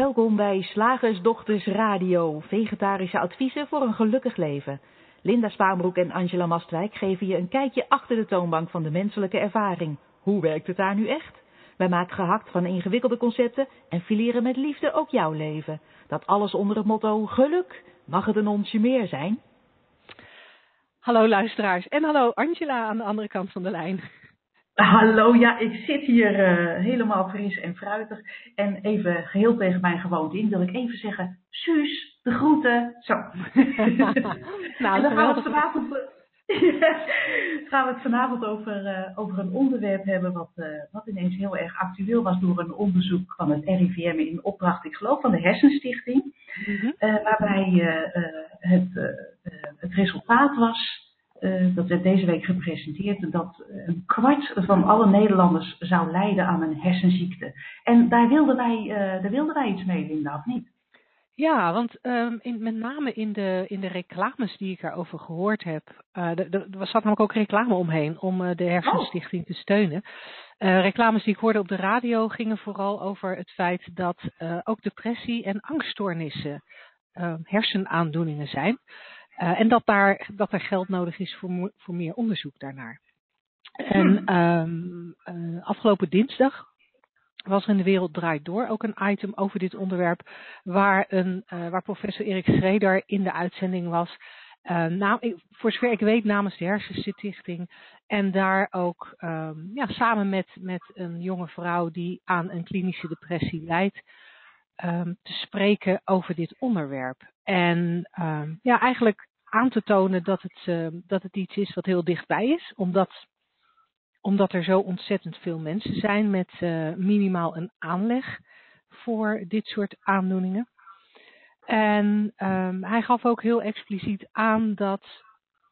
Welkom bij Slagersdochters Radio, vegetarische adviezen voor een gelukkig leven. Linda Spaanbroek en Angela Mastwijk geven je een kijkje achter de toonbank van de menselijke ervaring. Hoe werkt het daar nu echt? Wij maken gehakt van ingewikkelde concepten en fileren met liefde ook jouw leven. Dat alles onder het motto geluk. Mag het een onsje meer zijn? Hallo luisteraars en hallo Angela aan de andere kant van de lijn. Hallo, ja, ik zit hier uh, helemaal fris en fruitig. En even geheel tegen mijn gewoonte in wil ik even zeggen, Suus, de groeten. Zo. nou, en dan gaan we het vanavond, gaan we het vanavond over, uh, over een onderwerp hebben wat, uh, wat ineens heel erg actueel was door een onderzoek van het RIVM in opdracht, ik geloof, van de Hersenstichting. Mm -hmm. waarbij het, het resultaat was uh, dat werd deze week gepresenteerd, dat een kwart van alle Nederlanders zou lijden aan een hersenziekte. En daar wilden wij, uh, daar wilden wij iets mee, Linda, of niet? Ja, want in, met name in de, in de reclames die ik erover gehoord heb, er zat namelijk ook reclame omheen om de Hersenstichting te steunen. reclames die ik hoorde op de radio gingen vooral over het feit dat ook depressie en angststoornissen hersenaandoeningen zijn. Uh, en dat, daar, dat er geld nodig is voor, voor meer onderzoek daarnaar. En um, uh, afgelopen dinsdag was er in de wereld draait door ook een item over dit onderwerp, waar, een, uh, waar professor Erik Schreder in de uitzending was. Naam, voor zover ik weet namens de Hersenstichting. En daar ook um, ja, samen met, met een jonge vrouw die aan een klinische depressie lijdt, um, te spreken over dit onderwerp. En ja, eigenlijk aan te tonen dat het, uh, dat het iets is wat heel dichtbij is. Omdat, omdat er zo ontzettend veel mensen zijn met uh, minimaal een aanleg voor dit soort aandoeningen. En um, hij gaf ook heel expliciet aan dat,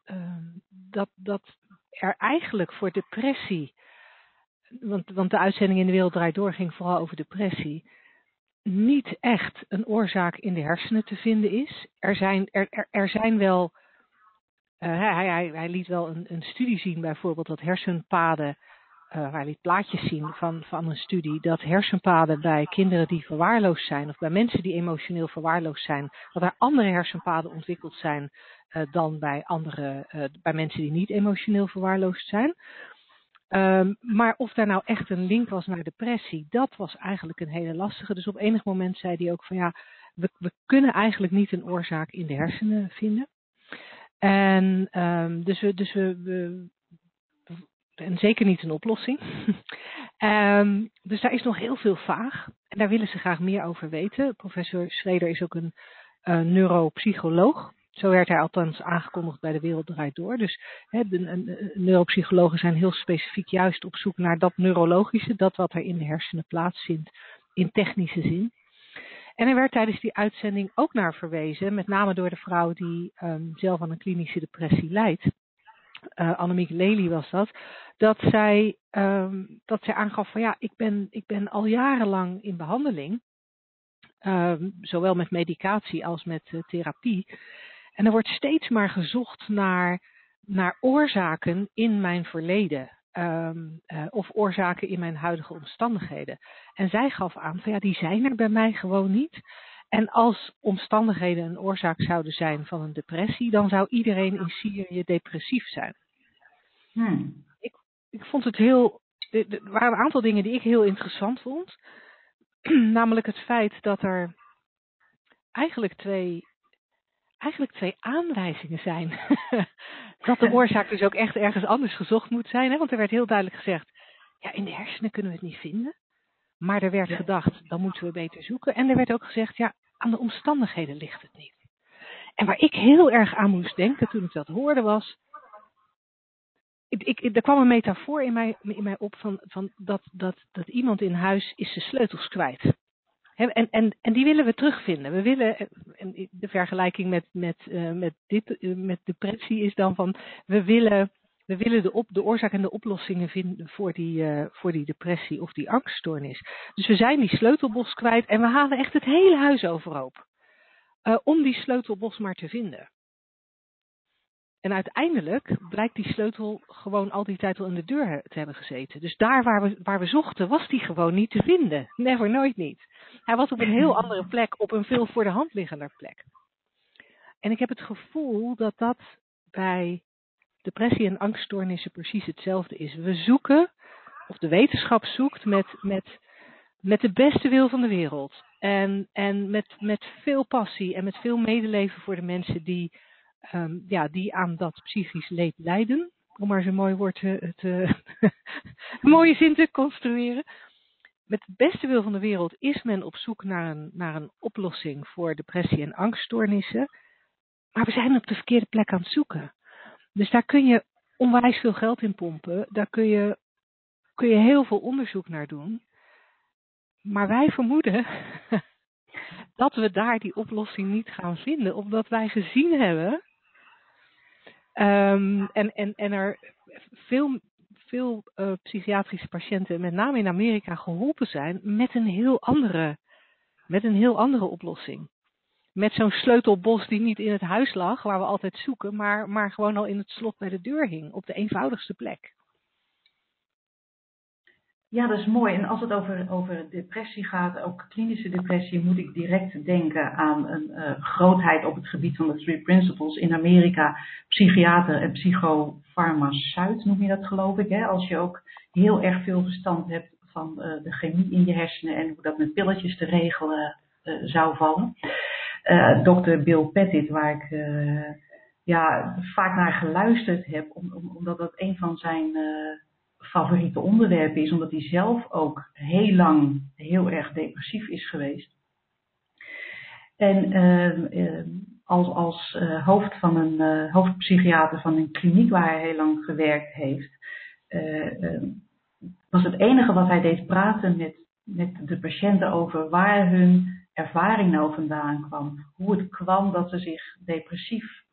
um, dat, dat er eigenlijk voor depressie, want, want de uitzending in de wereld draait door ging vooral over depressie, niet echt een oorzaak in de hersenen te vinden is. Er zijn, er, er, zijn wel, uh, hij, hij, hij, liet wel een, een, studie zien, bijvoorbeeld dat hersenpaden, uh, hij liet plaatjes zien van, van een studie, dat hersenpaden bij kinderen die verwaarloosd zijn, of bij mensen die emotioneel verwaarloosd zijn, dat er andere hersenpaden ontwikkeld zijn uh, dan bij, andere, bij mensen die niet emotioneel verwaarloosd zijn. Um, maar of daar nou echt een link was naar depressie, dat was eigenlijk een hele lastige. Dus op enig moment zei hij ook van ja, we, we kunnen eigenlijk niet een oorzaak in de hersenen vinden. En um, dus we, dus we, en zeker niet een oplossing. um, dus daar is nog heel veel vaag. En daar willen ze graag meer over weten. Professor Schreder is ook een uh, neuropsycholoog. Zo werd hij althans aangekondigd bij de Wereld Draait Door. Dus de, neuropsychologen zijn heel specifiek juist op zoek naar dat neurologische, dat wat er in de hersenen plaatsvindt in technische zin. En er werd tijdens die uitzending ook naar verwezen, met name door de vrouw die um, zelf aan een klinische depressie lijdt. Uh, Annemiek Lely was dat, dat zij, um, dat zij aangaf van ja, ik ben, ik ben al jarenlang in behandeling, um, zowel met medicatie als met uh, therapie. En er wordt steeds maar gezocht naar, naar oorzaken in mijn verleden. Um, uh, of oorzaken in mijn huidige omstandigheden. En zij gaf aan van ja, die zijn er bij mij gewoon niet. En als omstandigheden een oorzaak zouden zijn van een depressie, dan zou iedereen in Syrië depressief zijn. Hmm. Ik, ik vond het heel. Er waren een aantal dingen die ik heel interessant vond. Namelijk het feit dat er eigenlijk twee eigenlijk twee aanwijzingen zijn. dat de oorzaak dus ook echt ergens anders gezocht moet zijn. Hè? Want er werd heel duidelijk gezegd, ja, in de hersenen kunnen we het niet vinden. Maar er werd gedacht, dan moeten we beter zoeken. En er werd ook gezegd, ja, aan de omstandigheden ligt het niet. En waar ik heel erg aan moest denken toen ik dat hoorde was, ik, ik, er kwam een metafoor in mij, in mij op van, van dat, dat, dat iemand in huis is zijn sleutels kwijt. En, en, en die willen we terugvinden. We willen, en de vergelijking met, met, uh, met, dit, uh, met depressie is dan van, we willen, we willen de, op, de oorzaak en de oplossingen vinden voor die, uh, voor die depressie of die angststoornis. Dus we zijn die sleutelbos kwijt en we halen echt het hele huis overhoop. om die sleutelbos maar te vinden. En uiteindelijk blijkt die sleutel gewoon al die tijd al in de deur te hebben gezeten. Dus daar waar we, waar we zochten, was die gewoon niet te vinden. Never, nooit niet. Hij was op een heel andere plek, op een veel voor de hand liggender plek. En ik heb het gevoel dat dat bij depressie en angststoornissen precies hetzelfde is. We zoeken, of de wetenschap zoekt, met, met, met de beste wil van de wereld. En, en met, met veel passie en met veel medeleven voor de mensen die, um, ja, die aan dat psychisch leed lijden. Om maar zo'n mooi woord te, te een mooie zin te construeren. Met de beste wil van de wereld is men op zoek naar een, naar een oplossing voor depressie en angststoornissen. Maar we zijn op de verkeerde plek aan het zoeken. Dus daar kun je onwijs veel geld in pompen. Daar kun je, kun je heel veel onderzoek naar doen. Maar wij vermoeden dat we daar die oplossing niet gaan vinden, omdat wij gezien hebben um, en, en, en er veel, veel uh, psychiatrische patiënten, met name in Amerika, geholpen zijn met een heel andere, met een heel andere oplossing. Met zo'n sleutelbos die niet in het huis lag, waar we altijd zoeken, maar, maar gewoon al in het slot bij de deur hing, op de eenvoudigste plek. Ja, dat is mooi. En als het over, over depressie gaat, ook klinische depressie, moet ik direct denken aan een uh, grootheid op het gebied van de Three Principles. In Amerika, psychiater en psychofarmaceut noem je dat geloof ik. Hè? Als je ook heel erg veel verstand hebt van uh, de chemie in je hersenen en hoe dat met pilletjes te regelen uh, zou vallen. Dr. Bill Pettit, waar ik ja, vaak naar geluisterd heb, om, om, omdat dat een van zijn favoriete onderwerp is, omdat hij zelf ook heel lang heel erg depressief is geweest. En uh, als, als uh, hoofd van een uh, hoofdpsychiater van een kliniek waar hij heel lang gewerkt heeft, ehm, was het enige wat hij deed praten met, met de patiënten over waar hun ervaring nou vandaan kwam. Hoe het kwam dat ze zich depressief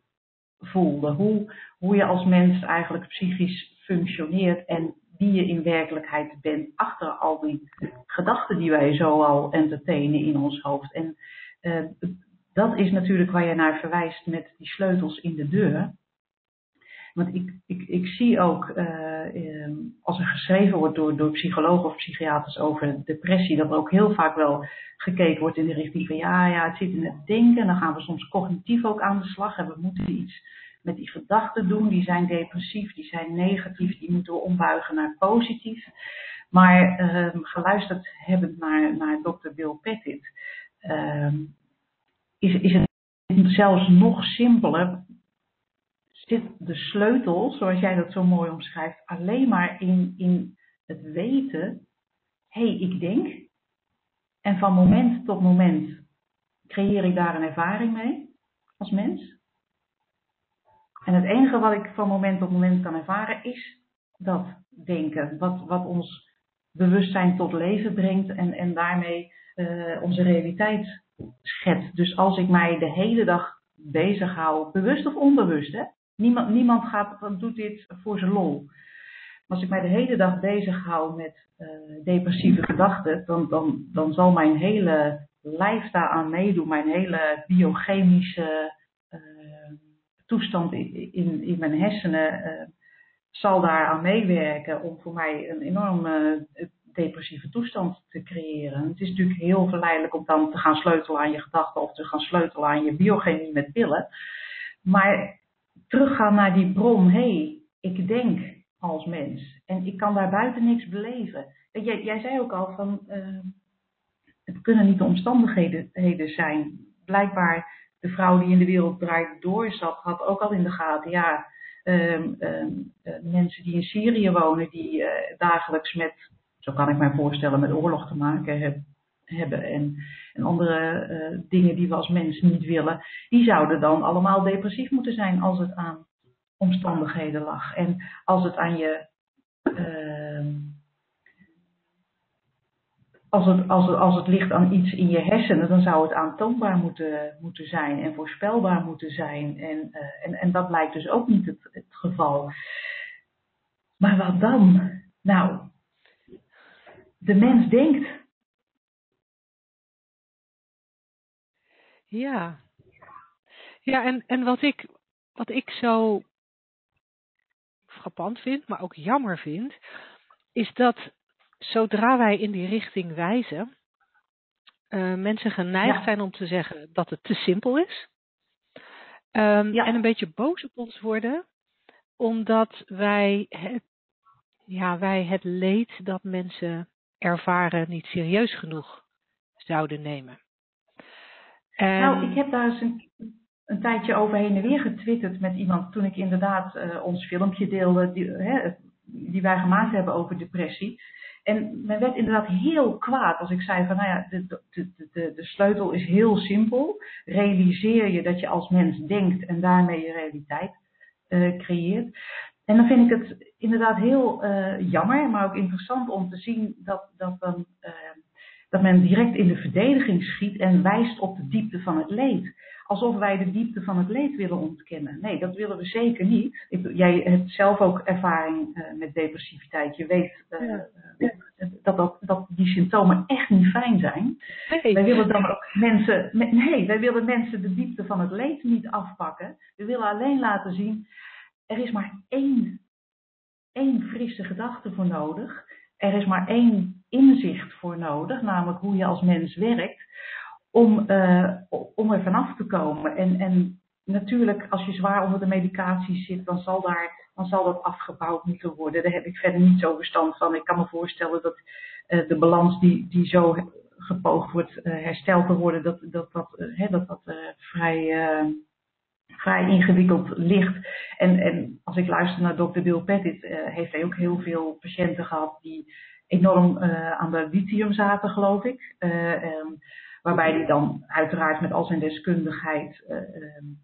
voelden. Hoe, hoe je als mens eigenlijk psychisch functioneert en wie je in werkelijkheid bent achter al die gedachten die wij zo al entertainen in ons hoofd. En uh, dat is natuurlijk waar je naar verwijst met die sleutels in de deur. Want ik, ik, ik zie ook, uh, als er geschreven wordt door, door psychologen of psychiaters over depressie, dat er ook heel vaak wel gekeken wordt in de richting van ja, ja, het zit in het denken. Dan gaan we soms cognitief ook aan de slag en we moeten iets met die gedachten doen. Die zijn depressief, die zijn negatief, die moeten we ombuigen naar positief. Maar um, geluisterd hebbend naar, naar Dr. Bill Pettit, um, is, is het zelfs nog simpeler. Zit de sleutel, zoals jij dat zo mooi omschrijft, alleen maar in, in het weten, hé, hey, ik denk. En van moment tot moment creëer ik daar een ervaring mee als mens. En het enige wat ik van moment tot moment kan ervaren is dat denken. Wat, wat ons bewustzijn tot leven brengt en, en daarmee uh, onze realiteit schetst. Dus als ik mij de hele dag bezig hou, bewust of onbewust, hè? Niemand, niemand gaat, doet dit voor zijn lol. Als ik mij de hele dag bezig hou met uh, depressieve gedachten, dan, dan, dan zal mijn hele lijf daaraan meedoen, mijn hele biochemische toestand in, in, mijn hersenen uh, zal daaraan meewerken om voor mij een enorme uh, depressieve toestand te creëren. Het is natuurlijk heel verleidelijk om dan te gaan sleutelen aan je gedachten of te gaan sleutelen aan je biochemie met pillen. Maar teruggaan naar die bron, hé, hey, ik denk als mens en ik kan daar buiten niks beleven. Jij, jij zei ook al van, uh, het kunnen niet de omstandigheden zijn. Blijkbaar de vrouw die in de wereld draait door zat, had ook al in de gaten, ja, um, um, uh, mensen die in Syrië wonen, die uh, dagelijks met, zo kan ik mij voorstellen, met oorlog te maken heb, hebben en, en andere uh, dingen die we als mens niet willen, die zouden dan allemaal depressief moeten zijn als het aan omstandigheden lag. En als het aan je ehm, als het, als, het, als het ligt aan iets in je hersenen, dan zou het aantoonbaar moeten, moeten zijn en voorspelbaar moeten zijn. En, uh, en, en dat lijkt dus ook niet het, het geval. Maar wat dan? Nou, de mens denkt. Ja. Ja, en, en wat ik, wat ik zo frappant vind, maar ook jammer vind, is dat zodra wij in die richting wijzen, uh, mensen geneigd zijn om te zeggen dat het te simpel is. Um, En een beetje boos op ons worden, omdat wij het, ja, wij het leed dat mensen ervaren niet serieus genoeg zouden nemen. En... Nou, ik heb daar eens een, een, tijdje overheen en weer getwitterd met iemand toen ik inderdaad uh, ons filmpje deelde die, hè, die wij gemaakt hebben over depressie. En men werd inderdaad heel kwaad als ik zei van, nou ja, de, de, de, de sleutel is heel simpel. Realiseer je dat je als mens denkt en daarmee je realiteit uh, creëert. En dan vind ik het inderdaad heel uh, jammer, maar ook interessant om te zien dat, dat, dan, uh, dat men direct in de verdediging schiet en wijst op de diepte van het leed alsof wij de diepte van het leed willen ontkennen. Nee, dat willen we zeker niet. Ik, jij hebt zelf ook ervaring uh, met depressiviteit. Je weet uh, ja. dat, dat, dat die symptomen echt niet fijn zijn. Nee. Wij willen dan ook mensen, nee, wij willen mensen de diepte van het leed niet afpakken. We willen alleen laten zien, er is maar één, één frisse gedachte voor nodig. Er is maar één inzicht voor nodig, namelijk hoe je als mens werkt om, uh, om er vanaf te komen. En, en natuurlijk, als je zwaar onder de medicatie zit, dan zal, daar, dan zal dat afgebouwd moeten worden. Daar heb ik verder niet zo verstand van. Ik kan me voorstellen dat uh, de balans die, die zo gepoogd wordt uh, hersteld te worden, dat dat, dat, uh, dat, dat vrij, vrij ingewikkeld ligt. En, en als ik luister naar dokter Bill Pettit, heeft hij ook heel veel patiënten gehad die enorm aan de lithium zaten, geloof ik. Um, Waarbij hij dan uiteraard met al zijn deskundigheid uh,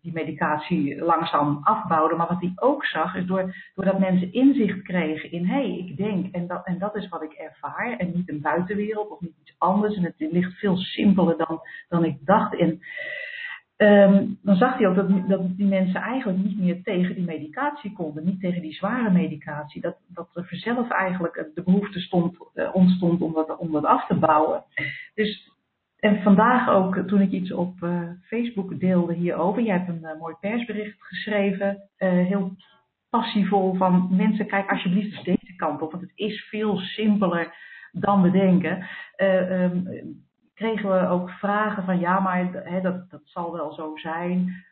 die medicatie langzaam afbouwde. Maar wat hij ook zag, is door, doordat mensen inzicht kregen in hé, hey, ik denk en dat, en dat is wat ik ervaar. En niet een buitenwereld of niet iets anders. En het ligt veel simpeler dan, dan ik dacht. En um, dan zag hij ook dat, dat die mensen eigenlijk niet meer tegen die medicatie konden. Niet tegen die zware medicatie. Dat, dat er vanzelf eigenlijk de behoefte stond, uh, ontstond om dat, om dat af te bouwen. Dus en vandaag ook, toen ik iets op uh, Facebook deelde hierover. Jij hebt een uh, mooi persbericht geschreven. Uh, heel passievol van mensen, kijk alsjeblieft deze kant op. Want het is veel simpeler dan we denken. Um, kregen we ook vragen van ja, maar dat, dat zal wel zo zijn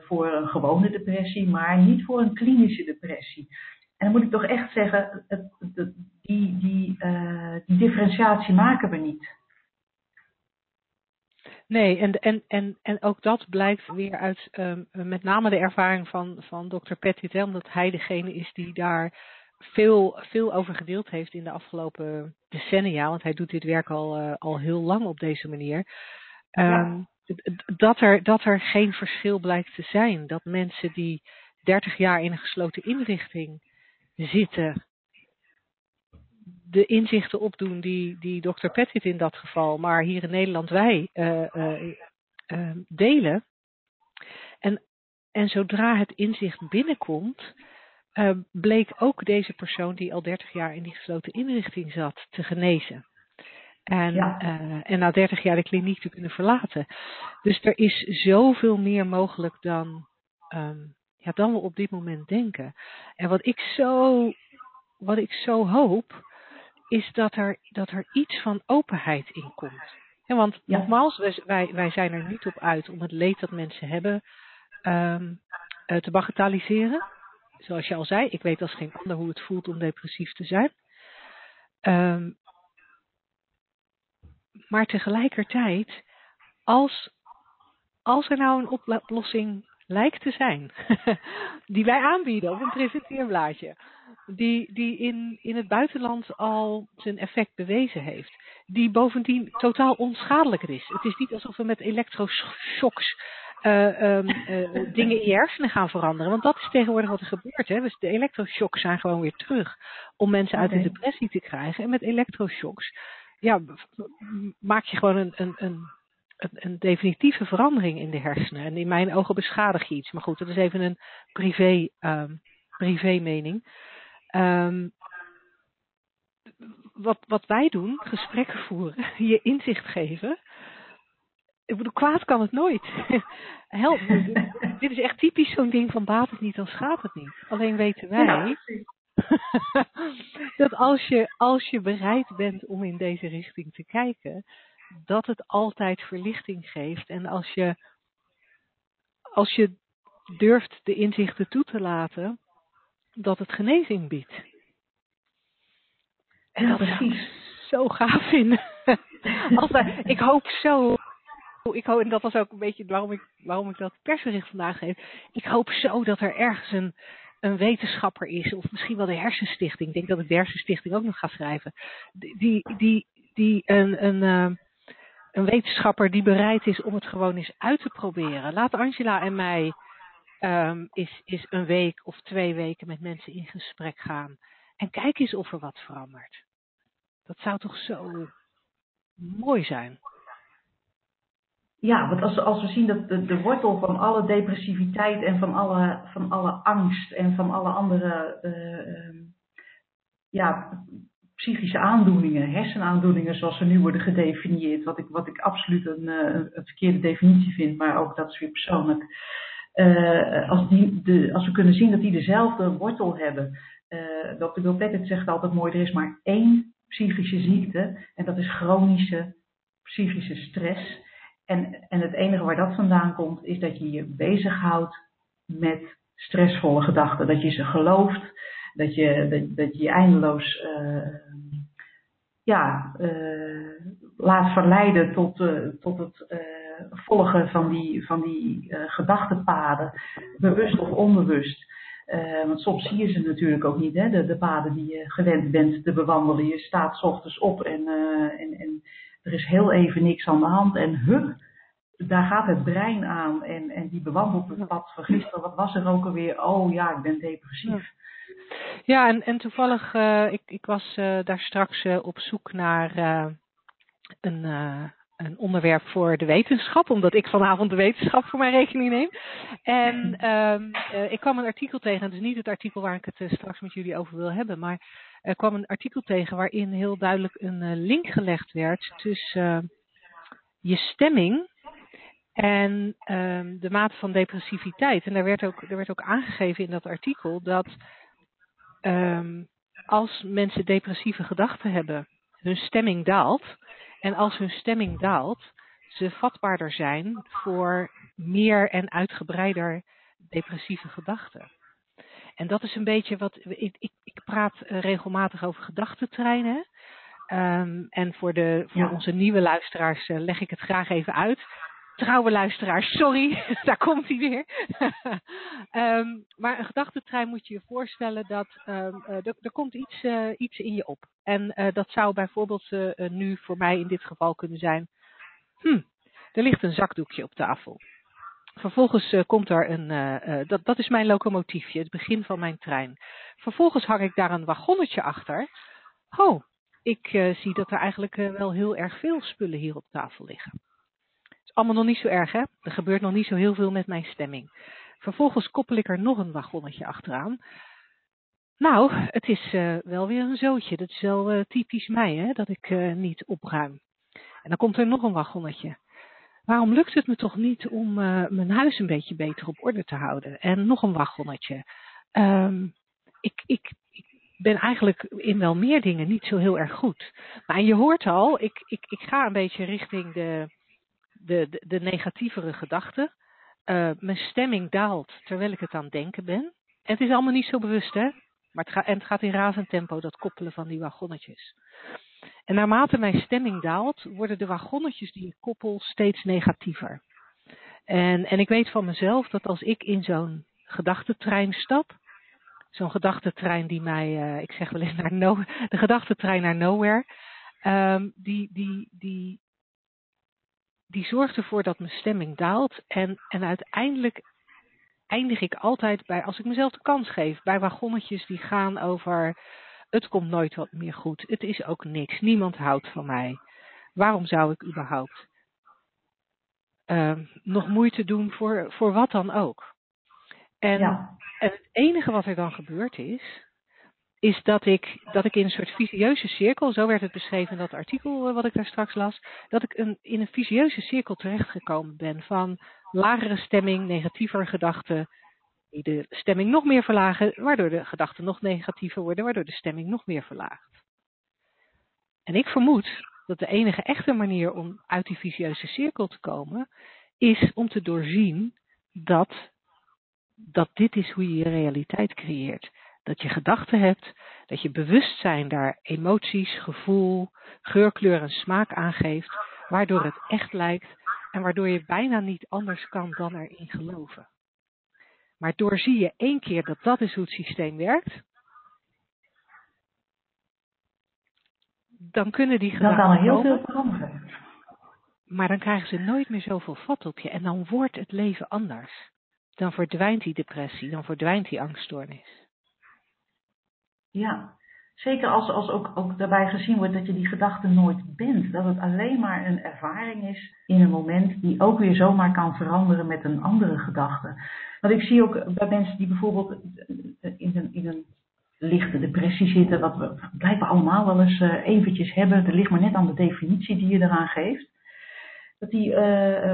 voor een gewone depressie, maar niet voor een klinische depressie. En dan moet ik toch echt zeggen, die, die, die differentiatie maken we niet. Nee, en, en, en, en ook dat blijkt weer uit um, met name de ervaring van, van dokter Pettit, hè, omdat hij degene is die daar veel, veel over gedeeld heeft in de afgelopen decennia, want hij doet dit werk al, uh, al heel lang op deze manier. Um, ja. dat, er, dat er geen verschil blijkt te zijn. Dat mensen die 30 jaar in een gesloten inrichting zitten, de inzichten opdoen die, die dokter Pettit in dat geval, maar hier in Nederland wij uh, uh, uh, delen. En, en zodra het inzicht binnenkomt, bleek ook deze persoon die al 30 jaar in die gesloten inrichting zat, te genezen. En, ja. en na 30 jaar de kliniek te kunnen verlaten. Dus er is zoveel meer mogelijk dan, um, ja, dan we op dit moment denken. En wat ik zo, wat ik zo hoop, is dat er, dat er iets van openheid in komt. Ja, want ja. nogmaals, wij, wij zijn er niet op uit om het leed dat mensen hebben um, uh, te bagatelliseren. Zoals je al zei, ik weet als geen ander hoe het voelt om depressief te zijn. Um, maar tegelijkertijd, als, als er nou een oplossing lijkt te zijn, die wij aanbieden op een presenteerblaadje, die, die in, in het buitenland al zijn effect bewezen heeft, die bovendien totaal onschadelijk is. Het is niet alsof we met elektroshocks uh, um, uh, dingen in je hersenen gaan veranderen, want dat is tegenwoordig wat er gebeurt. Hè. Dus de elektroshocks zijn gewoon weer terug om mensen uit okay. de depressie te krijgen. En met elektroshocks ja, maak je gewoon een, een, een een, een, definitieve verandering in de hersenen. En in mijn ogen beschadig je iets. Maar goed, dat is even een privé, um, privé mening. Um, wat, wat wij doen, gesprekken voeren, je inzicht geven. Ik bedoel, kwaad kan het nooit. Help. dit is echt typisch zo'n ding van baat het niet, dan schaadt het niet. Alleen weten wij dat als je, als je bereid bent om in deze richting te kijken, dat het altijd verlichting geeft. En als je, als je durft de inzichten toe te laten, dat het genezing biedt. En dat ik zo gaaf vinden. Ik hoop zo ik hoop, en dat was ook een beetje waarom ik, waarom ik dat persbericht vandaag geef. Ik hoop zo dat er ergens een, een wetenschapper is, of misschien wel de hersenstichting. Ik denk dat ik de hersenstichting ook nog ga schrijven. Die, die, die een, een, uh, een wetenschapper die bereid is om het gewoon eens uit te proberen. Laat Angela en mij is, is een week of twee weken met mensen in gesprek gaan. En kijk eens of er wat verandert. Dat zou toch zo mooi zijn. Ja, want als, als we zien dat de, de wortel van alle depressiviteit en van alle, van alle angst en van alle andere uh, ja, psychische aandoeningen, hersenaandoeningen zoals ze nu worden gedefinieerd, wat ik, wat ik absoluut een, uh, een verkeerde definitie vind, maar ook dat is weer persoonlijk. Uh, als, die, de, als we kunnen zien dat die dezelfde wortel hebben. Uh, Dr. Bill zegt altijd mooi, er is maar één psychische ziekte en dat is chronische psychische stress. En, en het enige waar dat vandaan komt, is dat je je bezighoudt met stressvolle gedachten. Dat je ze gelooft, dat je dat, je, eindeloos uh, ja, uh, laat verleiden tot, uh, tot het volgen van die, van die gedachtenpaden, bewust of onbewust. want soms zie je ze natuurlijk ook niet, hè? De, de paden die je gewend bent te bewandelen. Je staat s ochtends op en, en, en er is heel even niks aan de hand en hup, daar gaat het brein aan en, en die bewandelt het pad van gisteren. Wat was er ook alweer? Oh ja, ik ben depressief. Ja, en, en toevallig, uh, ik, ik was uh, daar straks uh, op zoek naar een, een onderwerp voor de wetenschap, omdat ik vanavond de wetenschap voor mijn rekening neem. En um, ik kwam een artikel tegen, het is niet het artikel waar ik het straks met jullie over wil hebben, maar er kwam een artikel tegen waarin heel duidelijk een link gelegd werd tussen je stemming en um, de mate van depressiviteit. En daar werd ook, er werd ook aangegeven in dat artikel dat um, als mensen depressieve gedachten hebben, hun stemming daalt. En als hun stemming daalt, ze vatbaarder zijn voor meer en uitgebreider depressieve gedachten. En dat is een beetje wat. Ik, ik, ik praat regelmatig over gedachtentreinen. Um, en voor, de, voor ja. onze nieuwe luisteraars uh, leg ik het graag even uit trouwe luisteraars, sorry, daar komt hij weer. um, maar een gedachtentrein moet je je voorstellen dat um, uh, er, er, komt iets, uh, iets in je op. En uh, dat zou bijvoorbeeld nu voor mij in dit geval kunnen zijn. Hm, er ligt een zakdoekje op tafel. Vervolgens komt er een, dat, dat is mijn locomotiefje, het begin van mijn trein. Vervolgens hang ik daar een wagonnetje achter. Oh, ik zie dat er eigenlijk wel heel erg veel spullen hier op tafel liggen allemaal nog niet zo erg, hè? Er gebeurt nog niet zo heel veel met mijn stemming. Vervolgens koppel ik er nog een wagonnetje achteraan. Nou, het is uh, wel weer een zootje. Dat is wel uh, typisch mij, hè? Dat ik uh, niet opruim. En dan komt er nog een wagonnetje. Waarom lukt het me toch niet om mijn huis een beetje beter op orde te houden? En nog een wagonnetje. Um, ik, ik, ben eigenlijk in wel meer dingen niet zo heel erg goed. Maar je hoort al, ik, ik ga een beetje richting de, de, de, negatievere gedachten. Uh, mijn stemming daalt terwijl ik het aan het denken ben. En het is allemaal niet zo bewust, hè? Maar het, gaat, het gaat in razend tempo, dat koppelen van die wagonnetjes. En naarmate mijn stemming daalt, worden de wagonnetjes die ik koppel steeds negatiever. En, en ik weet van mezelf dat als ik in zo'n gedachtentrein stap, zo'n gedachtentrein die mij, uh, ik zeg wel eens naar no, de gedachtentrein naar nowhere, um, die, die, die, die zorgt ervoor dat mijn stemming daalt. En, en uiteindelijk eindig ik altijd bij, als ik mezelf de kans geef, bij wagonnetjes die gaan over het komt nooit wat meer goed. Het is ook niks. Niemand houdt van mij. Waarom zou ik überhaupt uh, nog moeite doen voor, voor wat dan ook? En, ja. en het enige wat er dan gebeurd is, is dat ik, dat ik in een soort visieuze cirkel, zo werd het beschreven in dat artikel eh, wat ik daar straks las, dat ik een, in een visieuze cirkel terechtgekomen ben van lagere stemming, negatiever gedachten, die de stemming nog meer verlagen, waardoor de gedachten nog negatiever worden, waardoor de stemming nog meer verlaagt. En ik vermoed dat de enige echte manier om uit die vicieuze cirkel te komen, is om te doorzien dat, dat dit is hoe je je realiteit creëert. Dat je gedachten hebt, dat je bewustzijn daar emoties, gevoel, geur, kleur en smaak aangeeft, waardoor het echt lijkt en waardoor je bijna niet anders kan dan erin geloven. Maar doorzie je één keer dat dat is hoe het systeem werkt, dan kunnen die gedachten. Dan kan heel veel veranderen. Maar dan krijgen ze nooit meer zoveel vat op je en dan wordt het leven anders. Dan verdwijnt die depressie, dan verdwijnt die angststoornis. Ja, zeker als, als ook, ook daarbij gezien wordt dat je die gedachte nooit bent. Dat het alleen maar een ervaring is in een moment die ook weer zomaar kan veranderen met een andere gedachte. Want ik zie ook bij mensen die bijvoorbeeld in een, in een lichte depressie zitten, wat we blijkbaar allemaal wel eens uh, eventjes hebben. Er ligt maar net aan de definitie die je eraan geeft. Dat die uh,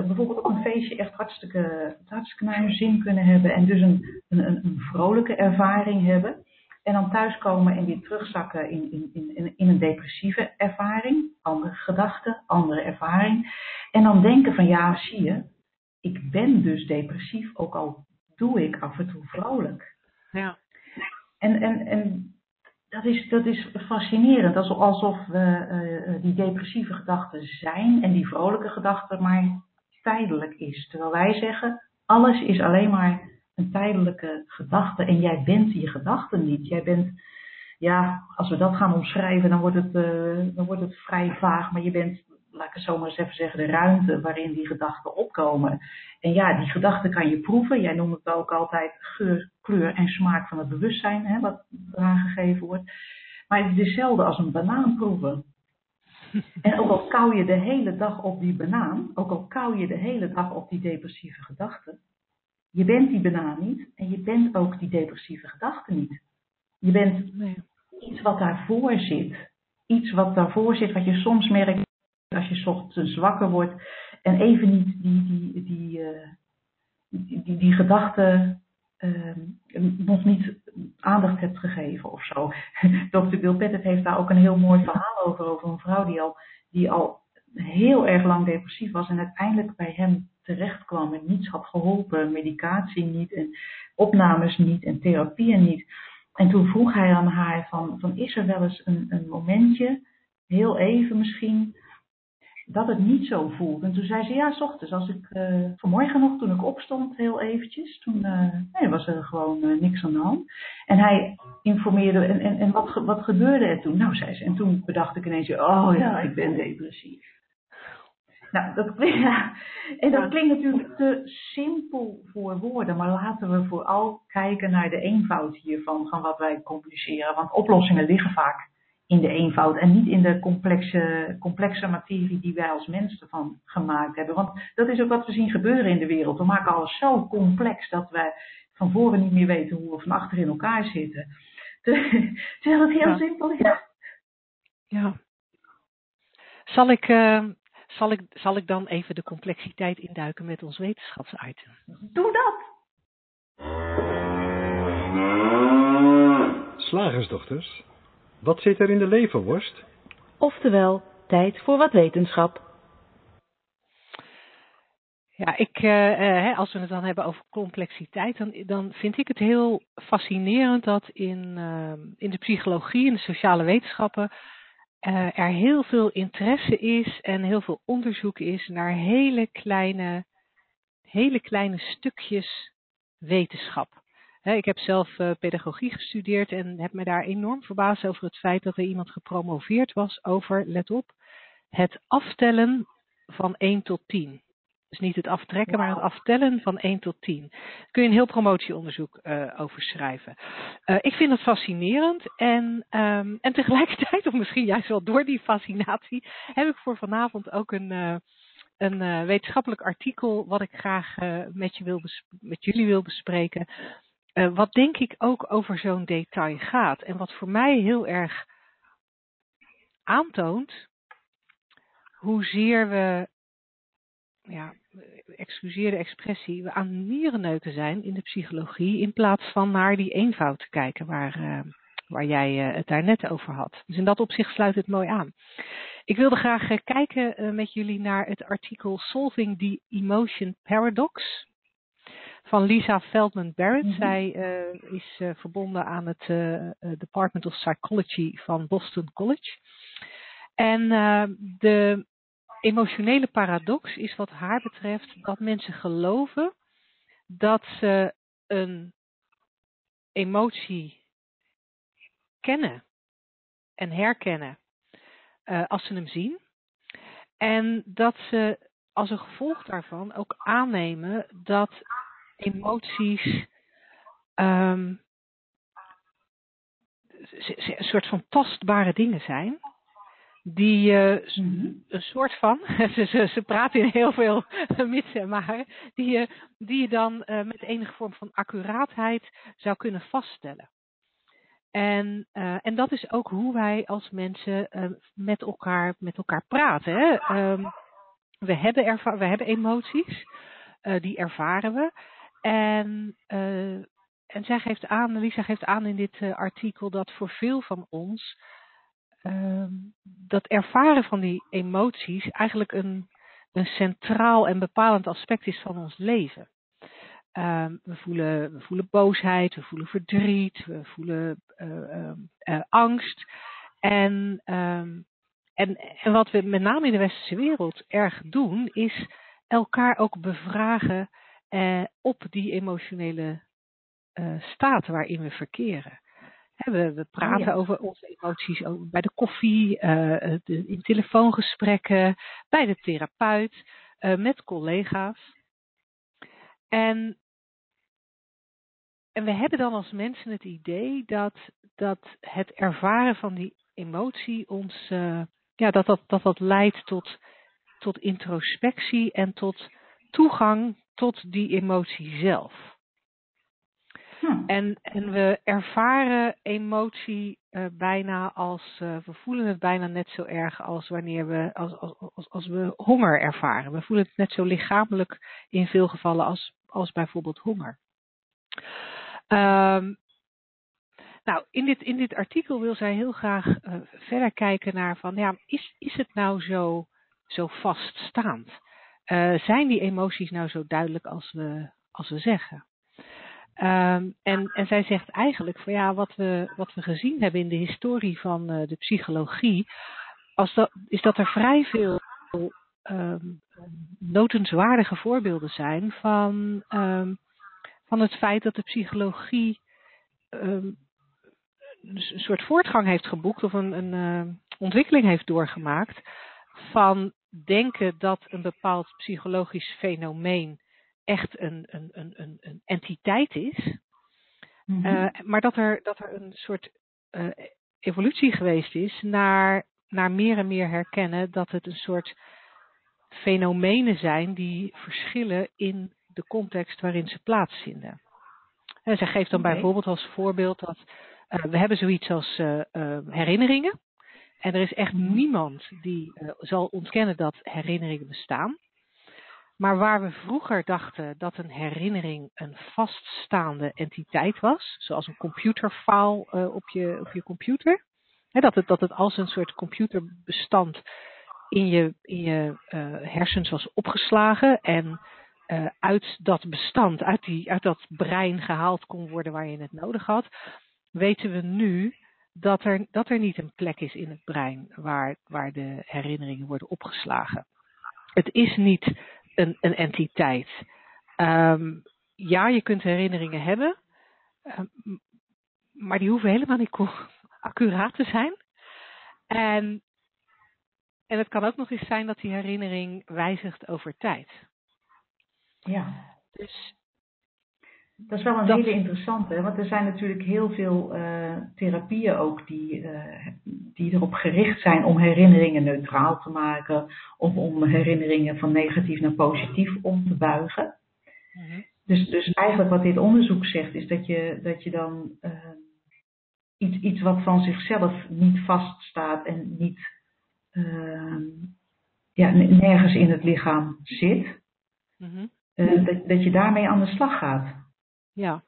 bijvoorbeeld op een feestje echt hartstikke, hartstikke naar hun zin kunnen hebben en dus een, een, een vrolijke ervaring hebben. En dan thuiskomen en weer terugzakken in, in, in, in een depressieve ervaring. Andere gedachten, andere ervaring. En dan denken van ja, zie je, ik ben dus depressief, ook al doe ik af en toe vrolijk. Ja. En, en, en dat, is, dat is fascinerend, alsof we uh, die depressieve gedachten zijn en die vrolijke gedachte maar tijdelijk is. Terwijl wij zeggen, alles is alleen maar een tijdelijke gedachte en jij bent je gedachten niet. Jij bent, ja, als we dat gaan omschrijven, dan wordt het, uh, dan wordt het vrij vaag, maar je bent, laat ik het zo maar eens even zeggen, de ruimte waarin die gedachten opkomen. En ja, die gedachten kan je proeven. Jij noemt het ook altijd geur, kleur en smaak van het bewustzijn, hè, wat eraan gegeven wordt. Maar het is hetzelfde als een banaan proeven. En ook al kauw je de hele dag op die banaan, ook al kauw je de hele dag op die depressieve gedachten, je bent die banaan niet en je bent ook die depressieve gedachten niet. Je bent iets wat daarvoor zit. Iets wat daarvoor zit, wat je soms merkt als je ochtends wakker wordt en even niet die, die, die, uh, die, die, die gedachten uh, nog niet aandacht hebt gegeven of zo. Dr. Bill Pettit heeft daar ook een heel mooi verhaal over, over een vrouw die al, die al heel erg lang depressief was en uiteindelijk bij hem terecht kwam en niets had geholpen, medicatie niet en opnames niet en therapieën niet. En toen vroeg hij aan haar van, van is er wel eens een, een momentje, heel even misschien, dat het niet zo voelt. En toen zei ze, ja, s ochtends, als ik uh, vanmorgen nog, toen ik opstond, heel eventjes, toen uh, nee, was er gewoon uh, niks aan de hand. En hij informeerde, en, en, en wat, wat gebeurde er toen? Nou, zei ze, en toen bedacht ik ineens, oh ja, ik ben depressief. Nou, dat klinkt, ja. En dat klinkt natuurlijk te simpel voor woorden, maar laten we vooral kijken naar de eenvoud hiervan, van wat wij communiceren. Want oplossingen liggen vaak in de eenvoud en niet in de complexe, complexe materie die wij als mensen ervan gemaakt hebben. Want dat is ook wat we zien gebeuren in de wereld. We maken alles zo complex dat wij van voren niet meer weten hoe we van achter in elkaar zitten. Terwijl het heel ja. simpel is. Ja. Zal ik, uh, zal, ik, zal ik dan even de complexiteit induiken met ons wetenschapsitem? Doe dat! Slagersdochters, wat zit er in de leverworst? Oftewel, tijd voor wat wetenschap. Ja, ik, uh, als we het dan hebben over complexiteit, dan, dan vind ik het heel fascinerend dat in, uh, in de psychologie en de sociale wetenschappen uh, er heel veel interesse is en heel veel onderzoek is naar hele kleine, hele kleine stukjes wetenschap. ik heb zelf uh, pedagogie gestudeerd en heb me daar enorm verbaasd over het feit dat er iemand gepromoveerd was over, let op, het aftellen van 1 tot 10. Dus niet het aftrekken, maar het aftellen van 1 tot 10. Daar kun je een heel promotieonderzoek uh, over schrijven. Uh, ik vind het fascinerend en, um, en tegelijkertijd, of misschien juist wel door die fascinatie, heb ik voor vanavond ook een, uh, een wetenschappelijk artikel wat ik graag met, je wil met jullie wil bespreken. wat denk ik ook over zo'n detail gaat en wat voor mij heel erg aantoont hoezeer we ja, excuseer de expressie, we aan nierenneuken zijn in de psychologie in plaats van naar die eenvoud te kijken waar, uh, waar jij uh, het daar net over had. Dus in dat opzicht sluit het mooi aan. Ik wilde graag uh, kijken met jullie naar het artikel Solving the Emotion Paradox van Lisa Feldman Barrett. Mm -hmm. Zij is verbonden aan het Department of Psychology van Boston College. En de emotionele paradox is wat haar betreft dat mensen geloven dat ze een emotie kennen en herkennen uh, als ze hem zien. En dat ze als een gevolg daarvan ook aannemen dat emoties um, een soort van tastbare dingen zijn die uh, een soort van, ze, ze, ze, praten in heel veel mits en maar, die je, die je dan uh, met enige vorm van accuraatheid zou kunnen vaststellen. En, en dat is ook hoe wij als mensen met, elkaar, met elkaar praten. Hè? Um, we, hebben we hebben emoties, die ervaren we. En, en zij geeft aan, Lisa geeft aan in dit artikel dat voor veel van ons uh, dat ervaren van die emoties eigenlijk een, een centraal en bepalend aspect is van ons leven. Uh, we, voelen, we voelen boosheid, we voelen verdriet, we voelen uh, uh, angst. En, ehm, en, en wat we met name in de westerse wereld erg doen, is elkaar ook bevragen eh, op die emotionele staat waarin we verkeren. We, we praten oh ja. over onze emoties bij de koffie, uh, de, in telefoongesprekken, bij de therapeut, uh, met collega's. En, en we hebben dan als mensen het idee dat, dat het ervaren van die emotie ons, uh, ja, dat dat, dat, dat leidt tot, tot introspectie en tot toegang tot die emotie zelf. Hm. En, en we ervaren emotie uh, bijna als, uh, we voelen het bijna net zo erg als wanneer we, als, als, als, we honger ervaren. We voelen het net zo lichamelijk in veel gevallen als, als bijvoorbeeld honger. Um, nou, in dit, in dit artikel wil zij heel graag uh, verder kijken naar van, ja, is, is het nou zo, zo vaststaand? zijn die emoties nou zo duidelijk als we, als we zeggen? Um, en, en zij zegt eigenlijk van ja, wat we, wat we gezien hebben in de historie van uh, de psychologie, als dat, is dat er vrij veel um, notenswaardige voorbeelden zijn van, um, van het feit dat de psychologie een soort voortgang heeft geboekt of een, een ontwikkeling heeft doorgemaakt van denken dat een bepaald psychologisch fenomeen echt een, een, een, een entiteit is. Mm -hmm. uh, maar dat er, dat er een soort uh, evolutie geweest is naar, naar meer en meer herkennen dat het een soort fenomenen zijn die verschillen in de context waarin ze plaatsvinden. En zij geeft dan okay. bijvoorbeeld als voorbeeld dat uh, we hebben zoiets als herinneringen. En er is echt mhm. niemand die zal ontkennen dat herinneringen bestaan. Maar waar we vroeger dachten dat een herinnering een vaststaande entiteit was, zoals een computerfile uh, op, je, op je computer, hè, dat, het, dat het als een soort computerbestand in je, in je uh, hersens was opgeslagen en uh, uit dat bestand, uit, die, uit dat brein gehaald kon worden waar je het nodig had, weten we nu dat er, dat er niet een plek is in het brein waar, waar de herinneringen worden opgeslagen. Het is niet een, een entiteit. Um, ja, je kunt herinneringen hebben, um, maar die hoeven helemaal niet accuraat te zijn. En, en het kan ook nog eens zijn dat die herinnering wijzigt over tijd. Ja. Dus dat is wel een dat... hele interessante, want er zijn natuurlijk heel veel uh, therapieën ook die, uh, die erop gericht zijn om herinneringen neutraal te maken of om herinneringen van negatief naar positief om te buigen. Mm-hmm. Dus, dus eigenlijk wat dit onderzoek zegt is dat je, dat je dan uh, iets, iets wat van zichzelf niet vaststaat en niet ja, nergens in het lichaam zit, Mhm. Eh, dat, dat je daarmee aan de slag gaat. Ja,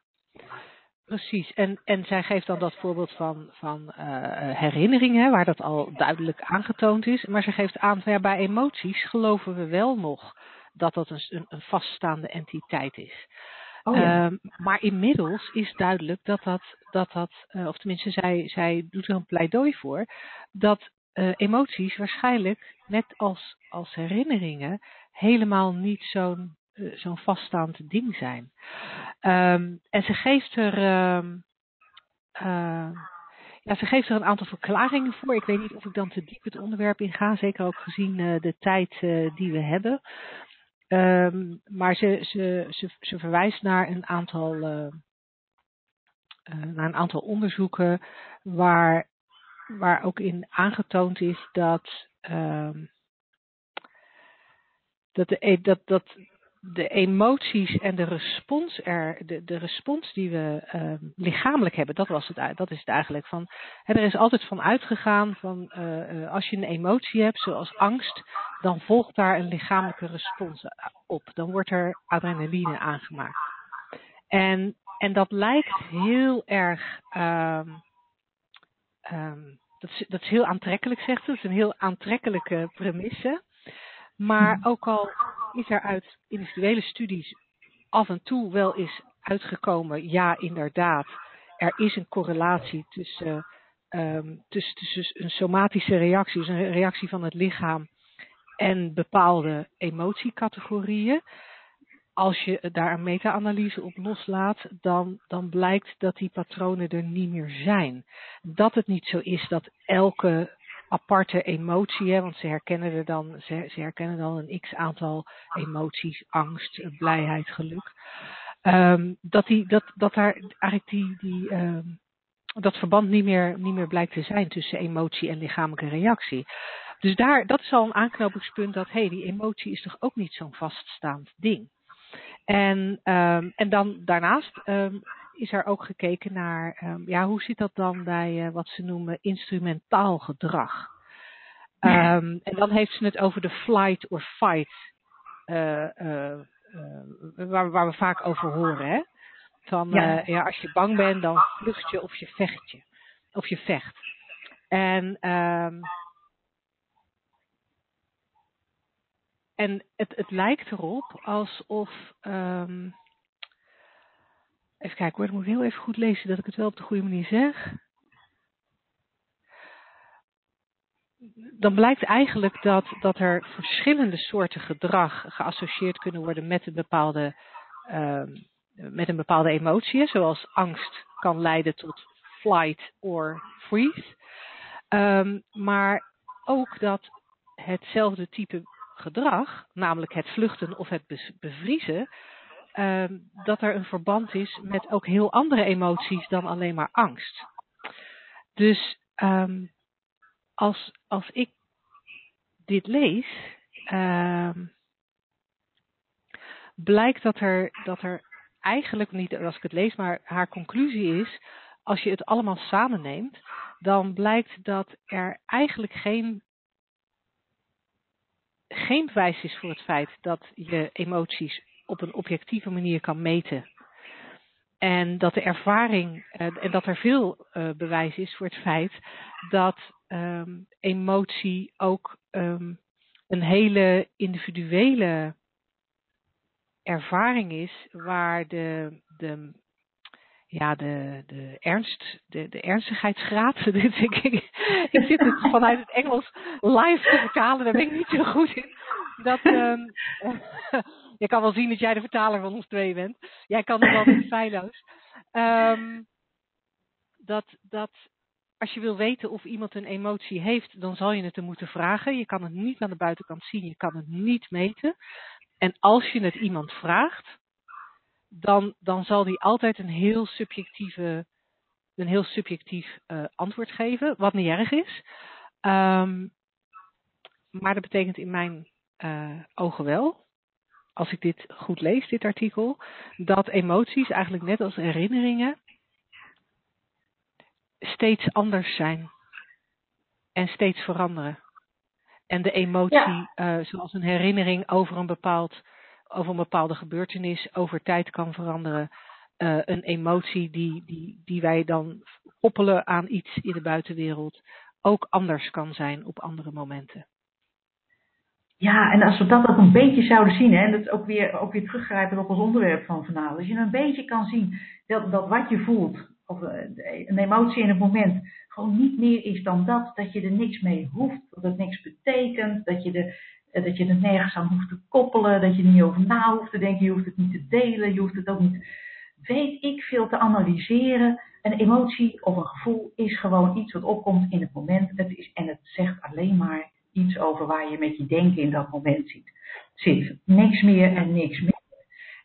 precies. En, en zij geeft dan dat voorbeeld van, van uh, herinneringen, waar dat al duidelijk aangetoond is. Maar ze geeft aan, ja, bij emoties geloven we wel nog dat dat een, een vaststaande entiteit is. Oh, ja. um, maar inmiddels is duidelijk dat dat, dat, dat uh, of tenminste zij, zij doet er een pleidooi voor, dat uh, emoties waarschijnlijk, net als, als herinneringen, helemaal niet zo'n zo'n vaststaand ding zijn. Um, en ze geeft er. Um, ja, ze geeft er een aantal verklaringen voor. Ik weet niet of ik dan te diep het onderwerp in ga, zeker ook gezien uh, de tijd uh, die we hebben. Maar ze, ze, ze, ze, verwijst naar een aantal, naar een aantal onderzoeken waar, waar ook in aangetoond is dat, dat, de, e, dat, dat de emoties en de respons, er, de, de respons die we uh, lichamelijk hebben, dat, was het, dat is het eigenlijk. Van, er is altijd van uitgegaan van uh, als je een emotie hebt, zoals angst, dan volgt daar een lichamelijke respons op. Dan wordt er adrenaline aangemaakt. En, en dat lijkt heel erg. Um, um, dat, is, dat is heel aantrekkelijk, zegt ze. Dat is een heel aantrekkelijke premisse. Maar ook al is er uit individuele studies af en toe wel eens uitgekomen, ja inderdaad, er is een correlatie tussen, um, tussen, tussen een somatische reactie, dus een reactie van het lichaam en bepaalde emotiecategorieën. Als je daar een meta-analyse op loslaat, dan, dan blijkt dat die patronen er niet meer zijn. Dat het niet zo is dat elke aparte emotie, hè, want ze herkennen er dan, ze, ze herkennen dan een x aantal emoties, angst, blijheid, geluk. Um, dat, die, dat, dat daar eigenlijk die, die um, dat verband niet meer, niet meer blijkt te zijn tussen emotie en lichamelijke reactie. Dus daar, dat is al een aanknopingspunt dat, hé, hey, die emotie is toch ook niet zo'n vaststaand ding. En, um, en dan daarnaast is er ook gekeken naar, um, ja, hoe zit dat dan bij uh, wat ze noemen instrumentaal gedrag. Um, en dan heeft ze het over de flight or fight, uh, uh, waar, waar, we vaak over horen. Hè? Van, ja. ja. als je bang bent, dan vlucht je of je vecht je. Of je vecht. En, um, en het, het lijkt erop alsof um, Even kijken hoor, ik moet heel even goed lezen dat ik het wel op de goede manier zeg. Dan blijkt eigenlijk dat, dat er verschillende soorten gedrag geassocieerd kunnen worden met een bepaalde, uh, met een bepaalde emotie, zoals angst kan leiden tot flight or freeze. Um, maar ook dat hetzelfde type gedrag, namelijk het vluchten of het bevriezen, uh, dat er een verband is met ook heel andere emoties dan alleen maar angst. Dus um, als, als ik dit lees, um, blijkt dat er, dat er eigenlijk niet, als ik het lees, maar haar conclusie is, als je het allemaal samenneemt, dan blijkt dat er eigenlijk geen, geen bewijs is voor het feit dat je emoties op een objectieve manier kan meten. En dat de ervaring, uh, en dat er veel uh, bewijs is voor het feit dat um, emotie ook um, een hele individuele ervaring is, waar de, de, ja, de, de ernst, de, de ernstigheidsgraad, ik, ik, ik zit het vanuit het Engels live te vertalen, daar ben ik niet zo goed in. Dat, um, je kan wel zien dat jij de vertaler van ons twee bent. Jij kan het wel niet feilloos. Um, dat, dat als je wil weten of iemand een emotie heeft, dan zal je het er moeten vragen. Je kan het niet aan de buitenkant zien, je kan het niet meten. En als je het iemand vraagt, dan, dan zal die altijd een heel subjectieve, een heel subjectief uh, antwoord geven, wat niet erg is. Um, maar dat betekent in mijn uh, ogen wel als ik dit goed lees, dit artikel, dat emoties eigenlijk net als herinneringen steeds anders zijn en steeds veranderen. En de emotie, ja. uh, zoals een herinnering over een bepaald over een bepaalde gebeurtenis over tijd kan veranderen. Uh, een emotie die, die, die wij dan koppelen aan iets in de buitenwereld ook anders kan zijn op andere momenten. Ja, en als we dat ook een beetje zouden zien, hè, en dat is ook weer, ook weer teruggrijpen op ons onderwerp van vanavond. Als je een beetje kan zien dat, dat wat je voelt, of eh, een emotie in het moment, gewoon niet meer is dan dat, dat je er niks mee hoeft, dat het niks betekent, dat je, er, eh, dat je er nergens aan hoeft te koppelen, dat je er niet over na hoeft te denken, je hoeft het niet te delen, je hoeft het ook niet, weet ik veel, te analyseren. Een emotie of een gevoel is gewoon iets wat opkomt in het moment. Het is, en het zegt alleen maar iets over waar je met je denken in dat moment ziet. zit. Niks meer en niks meer.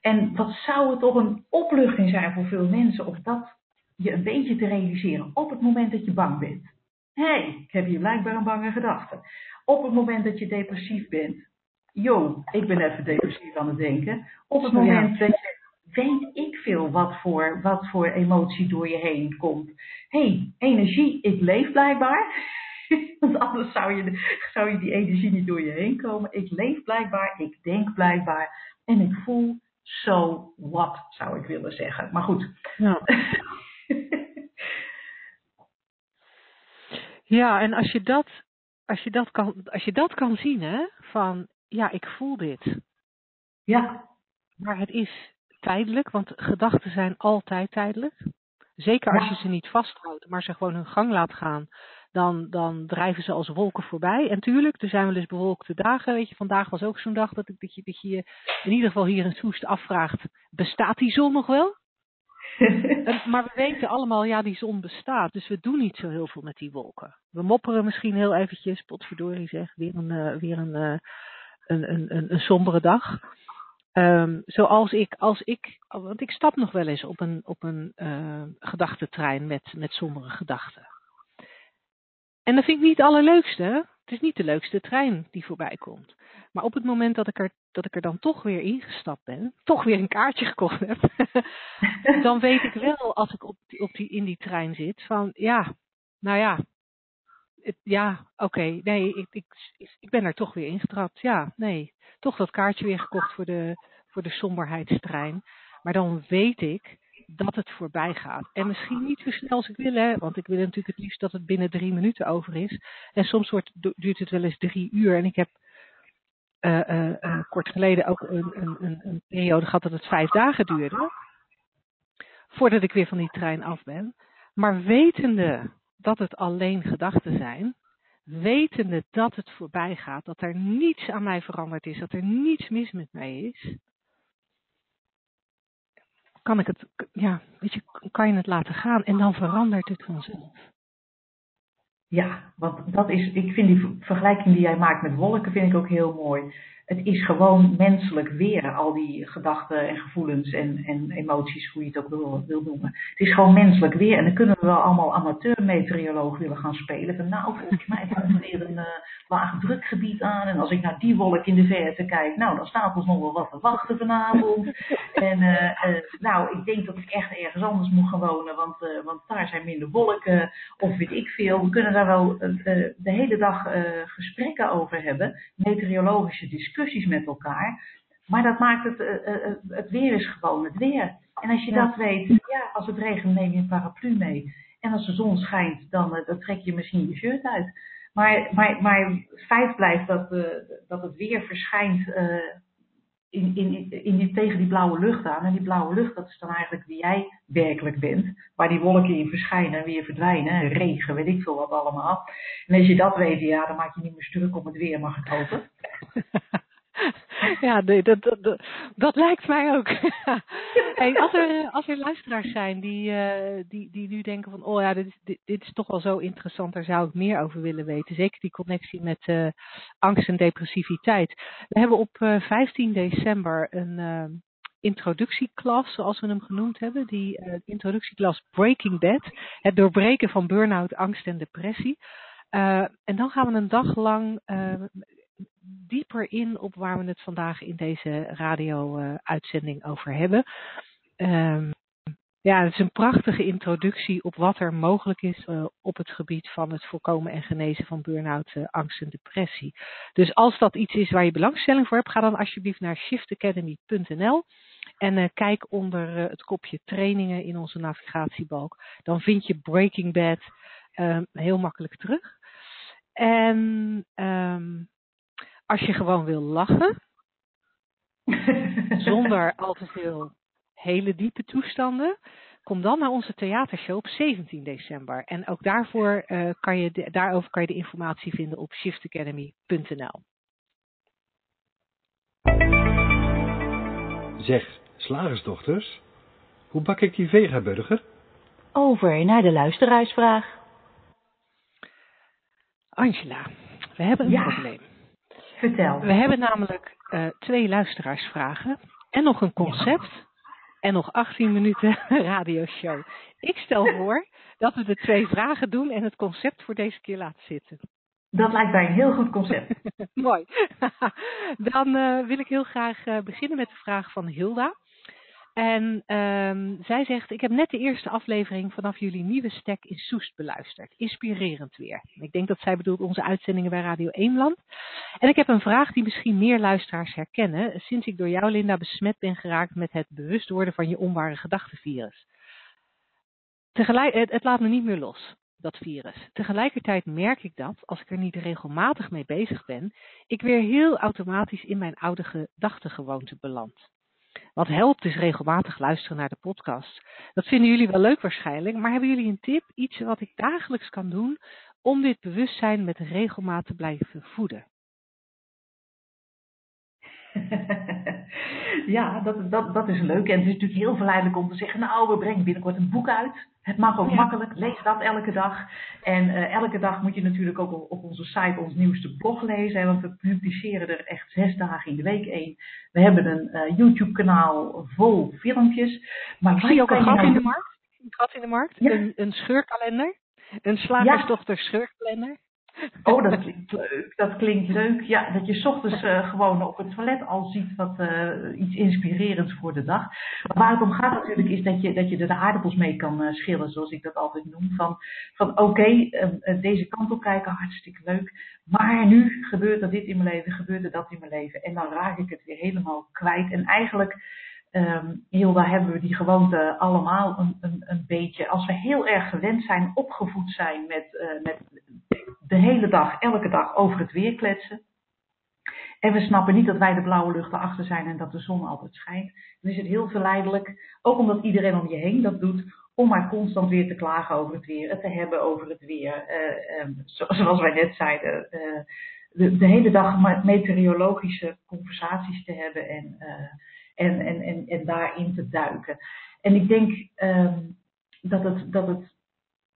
En wat zou het toch een opluchting zijn voor veel mensen om dat je een beetje te realiseren op het moment dat je bang bent. Hé, hey, ik heb hier blijkbaar een bange gedachte. Op het moment dat je depressief bent. Yo, ik ben even depressief aan het denken. Op het moment dat je weet ik veel wat voor, wat voor emotie door je heen komt. Hé, hey, energie, ik leef blijkbaar. Want anders zou je, zou je die energie niet door je heen komen. Ik leef blijkbaar, ik denk blijkbaar en ik voel zo wat, zou ik willen zeggen. Maar goed. Ja. ja, en als je dat, als je dat, kan, als je dat kan zien, hè, van ja, ik voel dit. Ja. Maar het is tijdelijk, want gedachten zijn altijd tijdelijk. Zeker als je ze niet vasthoudt, maar ze gewoon hun gang laat gaan dan, dan drijven ze als wolken voorbij. En tuurlijk, er zijn wel eens bewolkte dagen. Weet je, vandaag was ook zo'n dag dat, ik, dat, je, dat je in ieder geval hier in Soest afvraagt: bestaat die zon nog wel? maar we weten allemaal, ja, die zon bestaat. Dus we doen niet zo heel veel met die wolken. We mopperen misschien heel eventjes, potverdorie zeg, weer een, uh, weer een, uh, een, een, een, een sombere dag. Um, zoals ik, als ik, want ik stap nog wel eens op een, op een uh, gedachtentrein met, met sombere gedachten. En dat vind ik niet het allerleukste. Het is niet de leukste trein die voorbij komt. Maar op het moment dat ik er, dat ik er dan toch weer ingestapt ben, toch weer een kaartje gekocht heb, dan weet ik wel als ik op die, op die, in die trein zit van ja, nou ja, ja, oké, nee, ik, ik, ik ben er toch weer ingetrapt. Ja, nee, toch dat kaartje weer gekocht voor de, voor de somberheidstrein. Maar dan weet ik dat het voorbij gaat. En misschien niet zo snel als ik wil, hè, want ik wil natuurlijk het liefst dat het binnen drie minuten over is. En soms wordt, duurt het wel eens drie uur. En ik heb uh, uh, uh, kort geleden ook een, een, een, een, periode gehad dat het vijf dagen duurde. Voordat ik weer van die trein af ben. Maar wetende dat het alleen gedachten zijn, wetende dat het voorbij gaat, dat er niets aan mij veranderd is, dat er niets mis met mij is, kan ik het, ja, weet je, kan je het laten gaan en dan verandert het vanzelf. Ja, want dat is, ik vind die vergelijking die jij maakt met wolken, vind ik ook heel mooi het is gewoon menselijk weer, al die gedachten en gevoelens en, en emoties, hoe je het ook wil, wil noemen. Het is gewoon menselijk weer. En dan kunnen we wel allemaal amateurmeteoroloog willen gaan spelen. Van nou, volgens mij komt er weer een uh, laag drukgebied aan. En als ik naar die wolk in de verte kijk, nou, dan staat ons nog wel wat te wachten vanavond. En uh, uh, nou, ik denk dat ik echt ergens anders moet gaan wonen, want, want daar zijn minder wolken. Of weet ik veel. We kunnen daar wel de hele dag gesprekken over hebben. Meteorologische discussies discussies met elkaar. Maar dat maakt het, uh, het weer is gewoon het weer. En als je dat weet, ja, als het regent neem je een paraplu mee. En als de zon schijnt, dan, dan trek je misschien je shirt uit. Maar, maar, maar feit blijft dat, dat het weer verschijnt in, in, in die, tegen die blauwe lucht aan. En die blauwe lucht, dat is dan eigenlijk wie jij werkelijk bent. Waar die wolken in verschijnen en weer verdwijnen. Regen, weet ik veel wat allemaal. En als je dat weet, ja, dan maak je niet meer stuk om het weer, mag ik hopen. Ja, nee, dat, dat, dat, dat, lijkt mij ook. hey, als, er, als er luisteraars zijn die, uh, die, die nu denken van, oh ja, dit is, dit, dit, is toch wel zo interessant, daar zou ik meer over willen weten. Zeker die connectie met uh, angst en depressiviteit. We hebben op uh, 15 december een introductieklas, zoals we hem genoemd hebben. Die introductieklas Breaking Bad. Het doorbreken van burn-out, angst en depressie. en dan gaan we een dag lang dieper in op waar we het vandaag in deze radio-uitzending over hebben. Um, Ja, het is een prachtige introductie op wat er mogelijk is uh, op het gebied van het voorkomen en genezen van burn-out, uh, angst en depressie. Dus als dat iets is waar je belangstelling voor hebt, ga dan alsjeblieft naar shiftacademy.nl en uh, kijk onder het kopje trainingen in onze navigatiebalk. Dan vind je Breaking Bad ehm, heel makkelijk terug. En um, als je gewoon wil lachen, zonder al te veel hele diepe toestanden, kom dan naar onze theatershow op 17 december. En ook daarvoor, uh, kan je de, daarover kan je de informatie vinden op shiftacademy.nl. Zeg, slagersdochters, hoe bak ik die vegaburger? Over naar de luisteraarsvraag. Angela, we hebben een Ja. probleem. Vertel. We hebben namelijk uh, twee luisteraarsvragen en nog een concept en nog 18 minuten radioshow. Ik stel voor dat we de twee vragen doen en het concept voor deze keer laten zitten. Dat lijkt mij een heel goed concept. Mooi. Dan uh, wil ik heel graag uh, beginnen met de vraag van Hilda. En um, zij zegt, ik heb net de eerste aflevering vanaf jullie nieuwe stek in Soest beluisterd. Inspirerend weer. Ik denk dat zij bedoelt onze uitzendingen bij Radio Eemland. En ik heb een vraag die misschien meer luisteraars herkennen, sinds ik door jou Linda besmet ben geraakt met het bewust worden van je onware gedachtenvirus. Tegelijk, het, het laat me niet meer los, dat virus. Tegelijkertijd merk ik dat, als ik er niet regelmatig mee bezig ben, ik weer heel automatisch in mijn oude gedachtegewoonte beland. Wat helpt is regelmatig luisteren naar de podcast. Dat vinden jullie wel leuk waarschijnlijk, maar hebben jullie een tip, iets wat ik dagelijks kan doen om dit bewustzijn met regelmaat te blijven voeden? ja, dat, dat, dat is leuk. En het is natuurlijk heel verleidelijk om te zeggen, nou, we brengen binnenkort een boek uit. Het mag ook Ja. makkelijk, lees dat elke dag. En eh, elke dag moet je natuurlijk ook op- op onze site ons nieuwste blog lezen. hè, Want we publiceren er echt zes dagen in de week één. We hebben een eh, YouTube kanaal vol filmpjes. Maar zie ook kan een je gat nou in de markt. Een gat in de markt. Ja. Een, een scheurkalender. Een slagersdochter scheurkalender. Oh, dat klinkt leuk. Dat klinkt leuk. Ja, dat je ochtends eh, gewoon op het toilet al ziet wat eh, iets inspirerends voor de dag. Maar waar het om gaat natuurlijk is dat je, dat je er de aardappels mee kan eh, schillen, zoals ik dat altijd noem. Van, van oké, deze kant op kijken, hartstikke leuk. Maar nu gebeurt er dit in mijn leven, gebeurt er dat in mijn leven. En dan raak ik het weer helemaal kwijt. En eigenlijk, ehm Hilda, hebben we die gewoonte allemaal een, een, een beetje. Als we heel erg gewend zijn, opgevoed zijn met, met de hele dag, elke dag over het weer kletsen. En we snappen niet dat wij de blauwe lucht erachter zijn en dat de zon altijd schijnt. Dan is het heel verleidelijk, ook omdat iedereen om je heen dat doet, om maar constant weer te klagen over het weer, het te hebben over het weer. Eh, ehm, zo- zoals wij net zeiden, eh, de, de hele dag meteorologische conversaties te hebben en, eh, en, en, en, en daarin te duiken. En ik denk ehm, dat, het, dat het,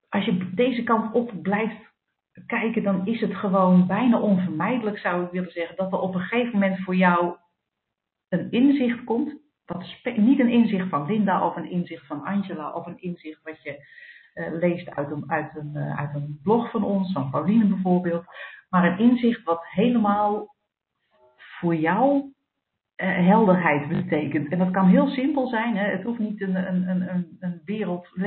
als je deze kant op blijft kijken, dan is het gewoon bijna onvermijdelijk, zou ik willen zeggen, dat er op een gegeven moment voor jou een inzicht komt. Spe- niet een inzicht van Linda of een inzicht van Angela of een inzicht wat je eh, leest uit een, uit, een, eh, uit een blog van ons, van Pauline bijvoorbeeld. Maar een inzicht wat helemaal voor jou helderheid betekent. En dat kan heel simpel zijn. Hè? Het hoeft niet een, een, een, een, wereld eh,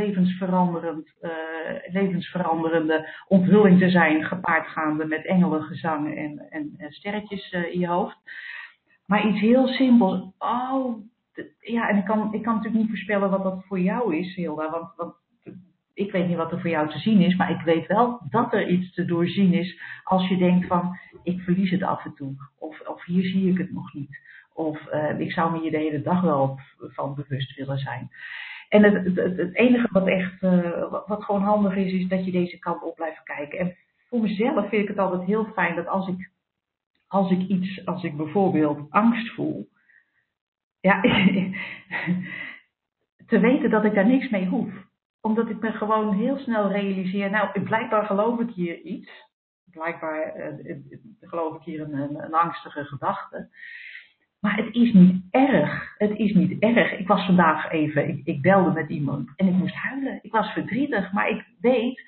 levensveranderende onthulling te zijn, gepaardgaande met engelengezang en, en, sterretjes eh, in je hoofd. Maar iets heel simpels. Oh, ja, en ik kan, ik kan natuurlijk niet voorspellen wat dat voor jou is, Hilda. Want, want ik weet niet wat er voor jou te zien is, maar ik weet wel dat er iets te doorzien is als je denkt van, ik verlies het af en toe. Of, of hier zie ik het nog niet. Of eh, ik zou me hier de hele dag wel van bewust willen zijn. En het, het, het- enige wat echt, eh, wat, gewoon handig is, is dat je deze kant op blijft kijken. En voor mezelf vind ik het altijd heel fijn dat als ik, als ik iets, als ik bijvoorbeeld angst voel, ja, te weten dat ik daar niks mee hoef. Omdat ik me gewoon heel snel realiseer, nou, blijkbaar geloof ik hier iets. Blijkbaar eh, geloof ik hier een, een angstige gedachte. Maar het is niet erg. Het is niet erg. Ik was vandaag even, ik, ik belde met iemand en ik moest huilen. Ik was verdrietig, maar ik weet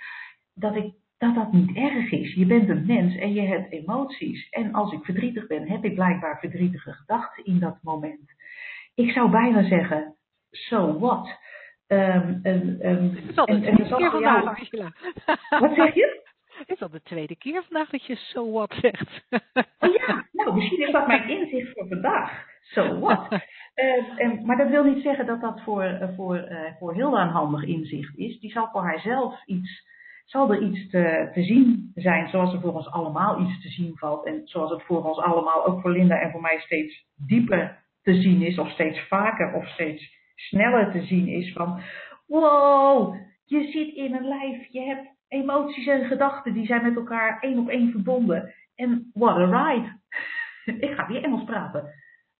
dat, ik, dat dat niet erg is. Je bent een mens en je hebt emoties. En als ik verdrietig ben, heb ik blijkbaar verdrietige gedachten in dat moment. Ik zou bijna zeggen, so what? Um, um, um, is al tweede keer vandaag, jou... Angela. Wat zeg je? Het is al de tweede keer vandaag dat je so what zegt. Oh ja, nou misschien is dat mijn inzicht voor vandaag. So what? uh, maar dat wil niet zeggen dat dat voor, uh, voor, uh, voor Hilda een handig inzicht is. Die zal voor haarzelf iets, zal er iets te, te zien zijn zoals er voor ons allemaal iets te zien valt. En zoals het voor ons allemaal, ook voor Linda en voor mij, steeds dieper te zien is. Of steeds vaker of steeds sneller te zien is van wow, je zit in een lijf, je hebt emoties en gedachten die zijn met elkaar één op één verbonden. En what a ride. Ik ga weer Engels praten.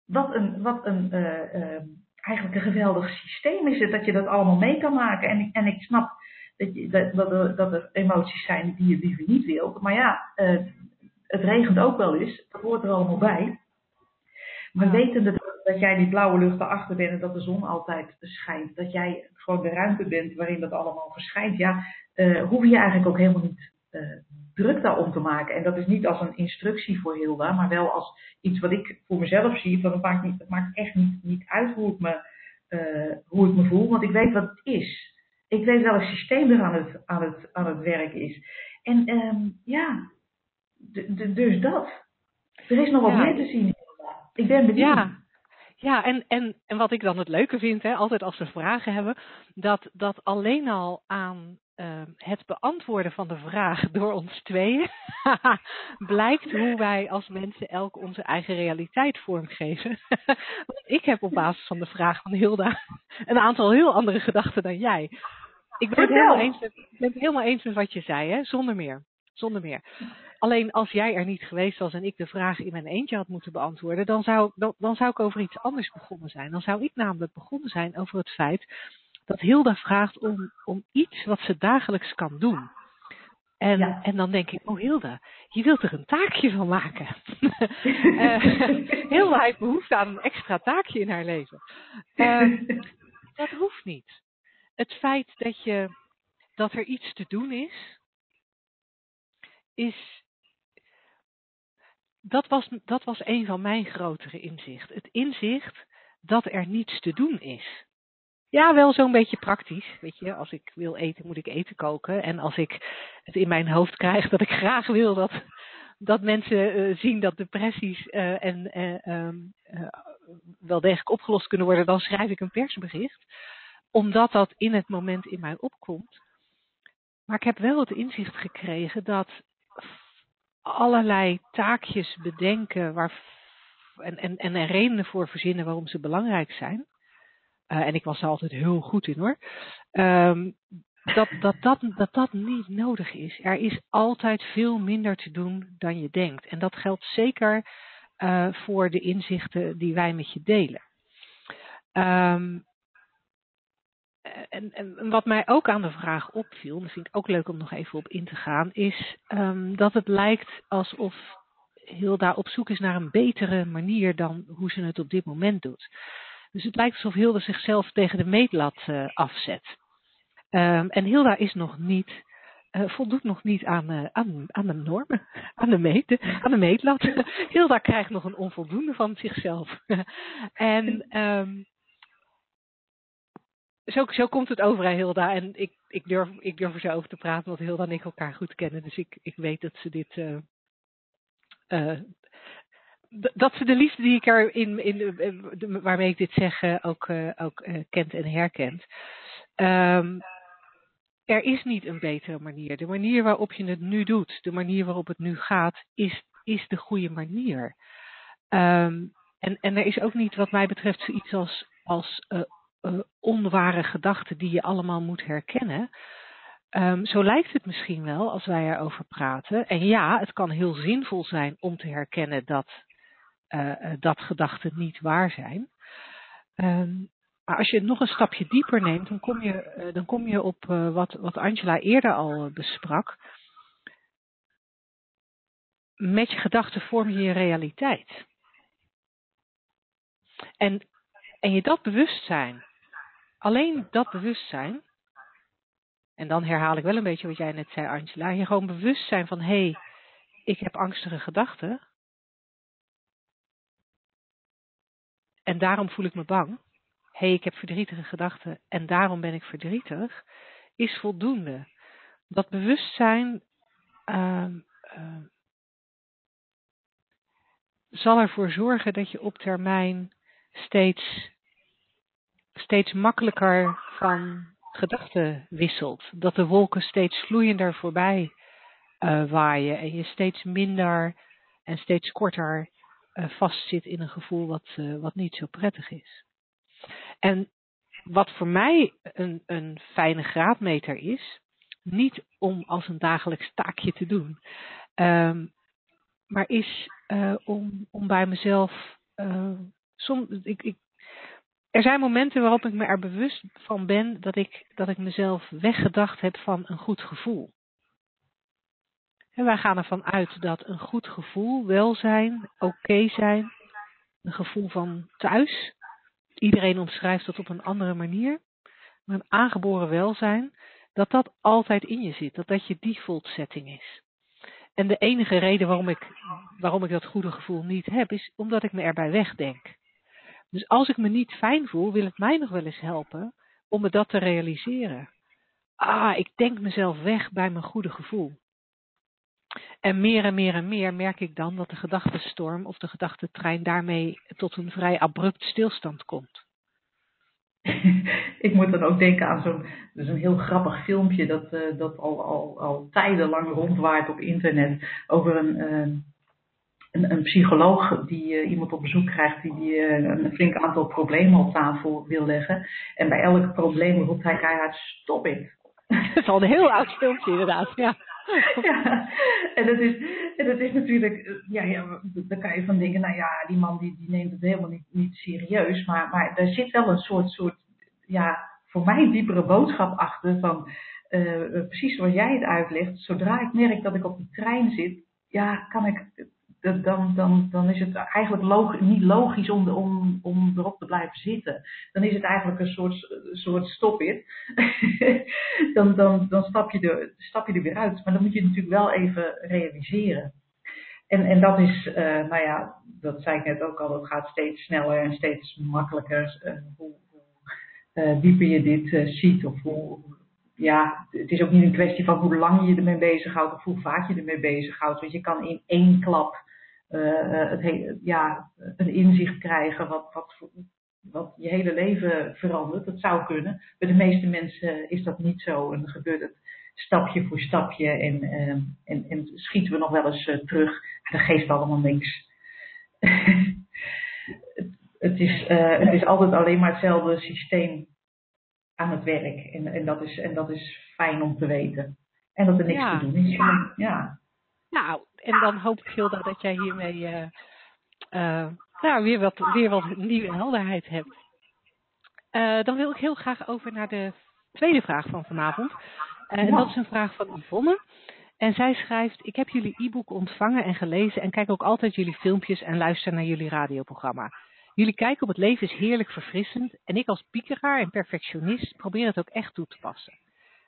Wat een, wat een uh, uh, eigenlijk een geweldig systeem is het dat je dat allemaal mee kan maken. En, en ik snap dat, je, dat, dat, er, dat er emoties zijn die je liever niet wilt. Maar ja, uh, het regent ook wel eens. Dat hoort er allemaal bij. Maar wetende dat, dat jij die blauwe lucht erachter bent en dat de zon altijd schijnt. Dat jij gewoon de ruimte bent waarin dat allemaal verschijnt. Ja, uh, hoef je eigenlijk ook helemaal niet uh, druk daarom te maken. En dat is niet als een instructie voor Hilda, maar wel als iets wat ik voor mezelf zie. Van het, maakt niet, het maakt echt niet, niet uit hoe ik, me, uh, hoe ik me voel, want ik weet wat het is. Ik weet welk systeem er aan het, aan het, aan het werk is. En um, ja, dus dat. Er is nog wat ja. meer te zien. Ik ben benieuwd. Ja. Ja, en, en, en wat ik dan het leuke vind, hè, altijd als we vragen hebben, dat, dat alleen al aan uh, het beantwoorden van de vraag door ons tweeën blijkt hoe wij als mensen elk onze eigen realiteit vormgeven. Want ik heb op basis van de vraag van Hilda een aantal heel andere gedachten dan jij. Ik ben het helemaal eens met, ik ben het helemaal eens met wat je zei, hè? zonder meer. Zonder meer. Alleen als jij er niet geweest was en ik de vraag in mijn eentje had moeten beantwoorden, dan zou, dan, dan zou ik over iets anders begonnen zijn. Dan zou ik namelijk begonnen zijn over het feit dat Hilda vraagt om, om iets wat ze dagelijks kan doen. En, ja. en dan denk ik, oh Hilda, je wilt er een taakje van maken. uh, Hilda heeft behoefte aan een extra taakje in haar leven. Uh, dat hoeft niet. Het feit dat, je, dat er iets te doen is, is. Dat was, dat was een van mijn grotere inzichten. Het inzicht dat er niets te doen is. Ja, wel zo'n beetje praktisch. Weet je, als ik wil eten, moet ik eten koken. En als ik het in mijn hoofd krijg dat ik graag wil dat, dat mensen uh, zien dat depressies uh, en uh, wel degelijk opgelost kunnen worden, dan schrijf ik een persbericht. Omdat dat in het moment in mij opkomt. Maar ik heb wel het inzicht gekregen dat allerlei taakjes bedenken waar, en, en, en redenen voor verzinnen waarom ze belangrijk zijn. Uh, en ik was er altijd heel goed in hoor. Um, dat, dat, dat, dat dat niet nodig is. Er is altijd veel minder te doen dan je denkt. En dat geldt zeker uh, voor de inzichten die wij met je delen. Um, en, en, wat mij ook aan de vraag opviel, dat vind ik ook leuk om nog even op in te gaan, is um, dat het lijkt alsof Hilda op zoek is naar een betere manier dan hoe ze het op dit moment doet. Dus het lijkt alsof Hilda zichzelf tegen de meetlat uh, afzet. Um, en Hilda is nog niet, uh, voldoet nog niet aan, uh, aan, aan de normen, aan de, meet, aan de meetlat. Hilda krijgt nog een onvoldoende van zichzelf. en um, zo, zo komt het over aan Hilda. En ik, ik, durf, ik durf er zo over te praten, want Hilda en ik elkaar goed kennen. Dus ik, ik weet dat ze dit. Uh, uh, dat ze de liefde die ik er in, in de, waarmee ik dit zeg ook, ook kent en herkent. Um, er is niet een betere manier. De manier waarop je het nu doet, de manier waarop het nu gaat, is, is de goede manier. Um, en, en er is ook niet, wat mij betreft, zoiets als, als uh, onware gedachten die je allemaal moet herkennen. Um, zo lijkt het misschien wel als wij erover praten. En ja, het kan heel zinvol zijn om te herkennen dat, uh, dat gedachten niet waar zijn. Um, maar als je het nog een stapje dieper neemt, dan kom je, dan kom je op wat, wat Angela eerder al besprak. Met je gedachten vorm je je realiteit. En, en je dat bewustzijn, alleen dat bewustzijn, en dan herhaal ik wel een beetje wat jij net zei, Angela, je gewoon bewustzijn van hé, hey, ik heb angstige gedachten. En daarom voel ik me bang hé, hey, ik heb verdrietige gedachten en daarom ben ik verdrietig, is voldoende. Dat bewustzijn uh, uh, zal ervoor zorgen dat je op termijn steeds, steeds makkelijker van gedachten wisselt. Dat de wolken steeds vloeiender voorbij uh, waaien en je steeds minder en steeds korter uh, vastzit in een gevoel wat, uh, wat niet zo prettig is. En wat voor mij een, een fijne graadmeter is, niet om als een dagelijks taakje te doen, um, maar is om, om bij mezelf. Som, ik, ik, er zijn momenten waarop ik me er bewust van ben dat ik, dat ik mezelf weggedacht heb van een goed gevoel. En wij gaan ervan uit dat een goed gevoel, welzijn, oké zijn, een gevoel van thuis. Iedereen omschrijft dat op een andere manier. Maar een aangeboren welzijn, dat dat altijd in je zit, dat dat je default setting is. En de enige reden waarom ik, waarom ik dat goede gevoel niet heb, is omdat ik me erbij wegdenk. Dus als ik me niet fijn voel, wil het mij nog wel eens helpen om me dat te realiseren. Ah, ik denk mezelf weg bij mijn goede gevoel. En meer en meer en meer merk ik dan dat de gedachtenstorm of de gedachtentrein daarmee tot een vrij abrupt stilstand komt. ik moet dan ook denken aan zo'n dus een heel grappig filmpje dat, uh, dat al, al, al tijdenlang rondwaart op internet over een, uh, een, een, psycholoog die uh, iemand op bezoek krijgt die, die een flink aantal problemen op tafel wil leggen. En bij elk probleem roept hij keihard stop it. Dat is al een heel oud filmpje inderdaad, ja. ja, en dat is, en dat is natuurlijk, ja, ja, daar kan je van denken, nou ja, die man die, die neemt het helemaal niet, niet serieus, maar, maar daar zit wel een soort, soort, ja, voor mij diepere boodschap achter van, uh, precies zoals jij het uitlegt, zodra ik merk dat ik op de trein zit, ja, kan ik dan, dan, dan is het eigenlijk log, niet logisch om, om, om erop te blijven zitten. Dan is het eigenlijk een soort, soort stop-it. dan, dan, dan stap, je er, stap je er weer uit. Maar dan moet je natuurlijk wel even realiseren. En, en dat is, uh, nou ja, dat zei ik net ook al, het gaat steeds sneller en steeds makkelijker. Uh, hoe, uh, dieper je dit ziet of hoe, ja, het is ook niet een kwestie van hoe lang je ermee bezighoudt of hoe vaak je ermee bezighoudt. Want je kan in één klap uh, het he ja, een inzicht krijgen wat, wat, wat je hele leven verandert. Dat zou kunnen. Bij de meeste mensen is dat niet zo en dan gebeurt het stapje voor stapje en, uh, en, en schieten we nog wel eens uh, terug. Dat geeft allemaal niks. het, het, is, het is altijd alleen maar hetzelfde systeem aan het werk. En, en, dat, is, en dat is fijn om te weten. En dat er niks ja. te doen is. Ja. ja. Nou, en dan hoop ik, Gilda, dat jij hiermee uh, uh, nou, weer, wat, weer wat nieuwe helderheid hebt. Uh, dan wil ik heel graag over naar de tweede vraag van vanavond. en dat is een vraag van Yvonne. En zij schrijft, ik heb jullie e-book ontvangen en gelezen en kijk ook altijd jullie filmpjes en luister naar jullie radioprogramma. Jullie kijken op het leven is heerlijk verfrissend en ik als piekeraar en perfectionist probeer het ook echt toe te passen.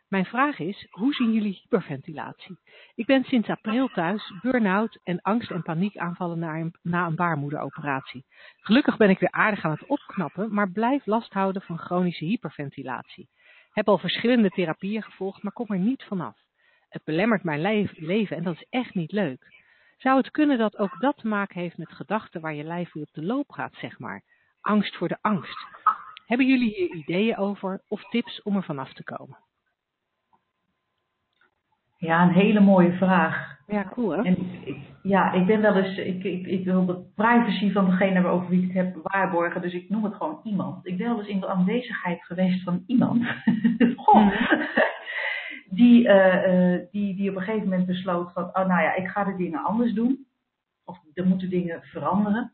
Mijn vraag is, hoe zien jullie hyperventilatie? Ik ben sinds april thuis, burn-out en angst- en paniekaanvallen na een, baarmoederoperatie. Gelukkig ben ik weer aardig aan het opknappen, maar blijf last houden van chronische hyperventilatie. Heb al verschillende therapieën gevolgd, maar kom er niet vanaf. Het belemmert mijn leven en dat is echt niet leuk. Zou het kunnen dat ook dat te maken heeft met gedachten waar je lijf weer op de loop gaat, zeg maar? Angst voor de angst. Hebben jullie hier ideeën over of tips om er vanaf te komen? Ja, een hele mooie vraag. Ja, cool hè? En ik, ja, ik ben wel eens, ik, ik, ik wil de privacy van degene over wie ik het heb waarborgen, dus ik noem het gewoon iemand. Ik ben wel eens in de aanwezigheid geweest van iemand. Goh. Mm. Die, uh, uh, die, die op een gegeven moment besloot van, oh nou ja, ik ga de dingen anders doen. Of er moeten dingen veranderen.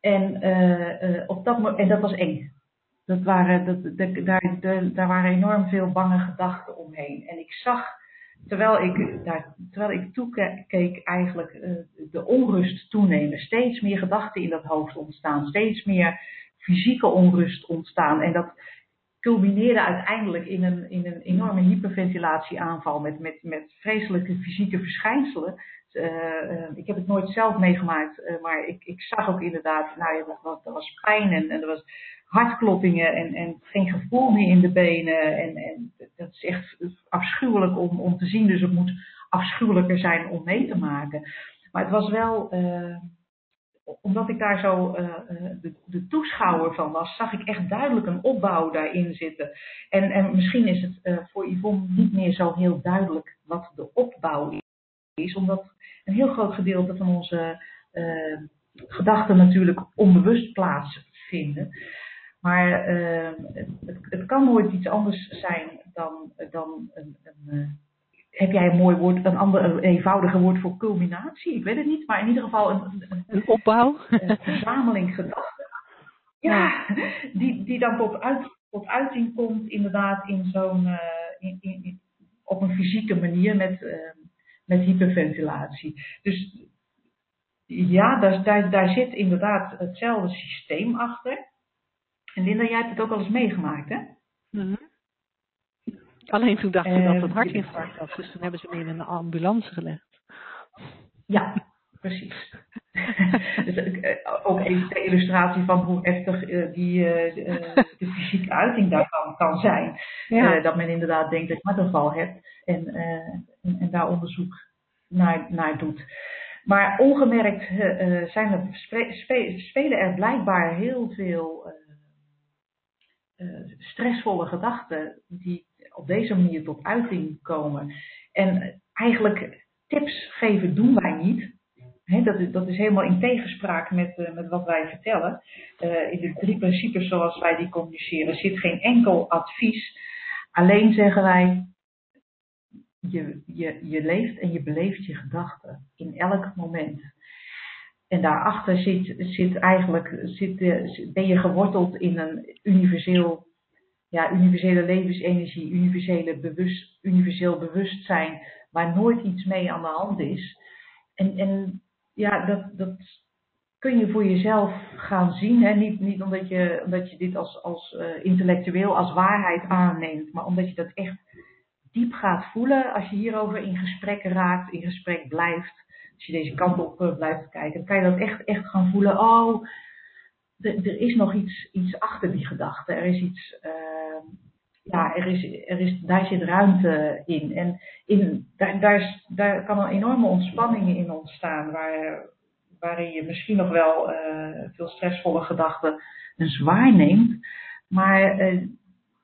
En, uh, op dat, en dat was eng. Dat waren, dat, daar, daar waren enorm veel bange gedachten omheen. En ik zag, terwijl ik, daar, terwijl ik toekeek, eigenlijk uh, de onrust toenemen. Steeds meer gedachten in dat hoofd ontstaan. Steeds meer fysieke onrust ontstaan. En dat culmineerde uiteindelijk in een, in een enorme hyperventilatieaanval met, met, met vreselijke fysieke verschijnselen. Uh, ik heb het nooit zelf meegemaakt, uh, maar ik, ik zag ook inderdaad, nou ja, dat was, dat was pijn en, er was hartkloppingen en, en geen gevoel meer in de benen. En, en dat is echt afschuwelijk om, om te zien, dus het moet afschuwelijker zijn om mee te maken. Maar het was wel, omdat ik daar zo de, toeschouwer van was, zag ik echt duidelijk een opbouw daarin zitten. En, en misschien is het voor Yvonne niet meer zo heel duidelijk wat de opbouw is, omdat een heel groot gedeelte van onze gedachten natuurlijk onbewust plaatsvinden. Maar het, het, kan nooit iets anders zijn dan, dan een, een heb jij een mooi woord, een ander een eenvoudiger woord voor culminatie? Ik weet het niet, maar in ieder geval een, een, een opbouw. Een verzameling gedachten. Ja, die, die dan tot, uit, tot uiting komt inderdaad in zo'n, uh, in, in, op een fysieke manier met, uh, met hyperventilatie. Dus ja, daar, daar, daar zit inderdaad hetzelfde systeem achter. En Linda, jij hebt het ook al eens meegemaakt, hè? Mm Alleen toen dachten ze dat het een hartinfarct was, dus toen hebben ze me in een ambulance gelegd. Ja, precies. dus, uh, ook even de illustratie van hoe heftig uh, die, uh, de fysieke uiting daarvan kan zijn. Ja. dat men inderdaad denkt dat je hartaanval hebt en, en, en, daar onderzoek naar, naar doet. Maar ongemerkt zijn er, spe, spelen er blijkbaar heel veel stressvolle gedachten die op deze manier tot uiting komen. En eigenlijk tips geven doen wij niet. Dat, is, dat is helemaal in tegenspraak met, uh, met wat wij vertellen. Uh, in de drie principes zoals wij die communiceren zit geen enkel advies. Alleen zeggen wij, je, je, je leeft en je beleeft je gedachten in elk moment. En daarachter zit, zit eigenlijk, zit, ben je geworteld in een universeel ja, universele levensenergie, universele bewust, universeel bewustzijn, waar nooit iets mee aan de hand is. En, en ja, dat, dat kun je voor jezelf gaan zien. Hè? Niet, niet omdat, je, omdat je dit als, als uh, intellectueel, als waarheid aanneemt, maar omdat je dat echt diep gaat voelen als je hierover in gesprek raakt, in gesprek blijft. Als je deze kant op uh, blijft kijken, dan kan je dat echt, echt gaan voelen. Oh, er is nog iets, iets achter die gedachte. Er is iets, uh, ja, er is, er is, daar zit ruimte in. En in, daar, daar, is, daar kan een enorme ontspanning in ontstaan, waar, waarin je misschien nog wel uh, veel stressvolle gedachten een zwaar neemt, maar uh,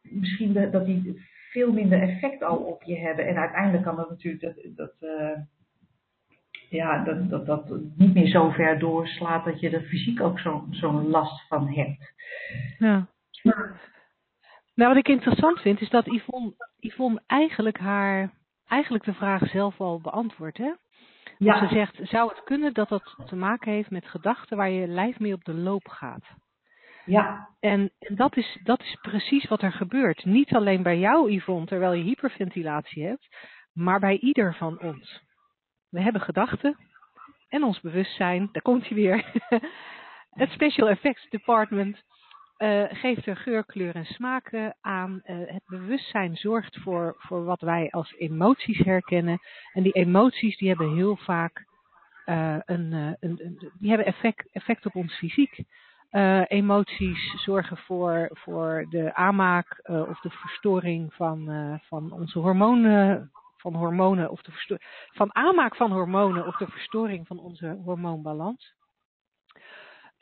misschien de, dat die veel minder effect al op je hebben. En uiteindelijk kan dat natuurlijk dat, dat ja, dat, dat dat niet meer zo ver doorslaat dat je er fysiek ook zo'n zo'n last van hebt. Ja. Nou, wat ik interessant vind, is dat Yvonne, Yvonne eigenlijk haar, eigenlijk de vraag zelf al beantwoordt, hè? Ja. Ze zegt, zou het kunnen dat dat te maken heeft met gedachten waar je lijf mee op de loop gaat? Ja. En, en dat, is, dat is precies wat er gebeurt. Niet alleen bij jou, Yvonne, terwijl je hyperventilatie hebt, maar bij ieder van ons. We hebben gedachten en ons bewustzijn, daar komt hij weer. het Special Effects Department uh, geeft er geur, kleur en smaken aan. Uh, het bewustzijn zorgt voor, voor wat wij als emoties herkennen. En die emoties die hebben heel vaak een, een, een, die hebben effect, effect op ons fysiek. emoties zorgen voor, voor de aanmaak of de verstoring van, van onze hormonen, van hormonen of de van aanmaak van hormonen of de verstoring van onze hormoonbalans.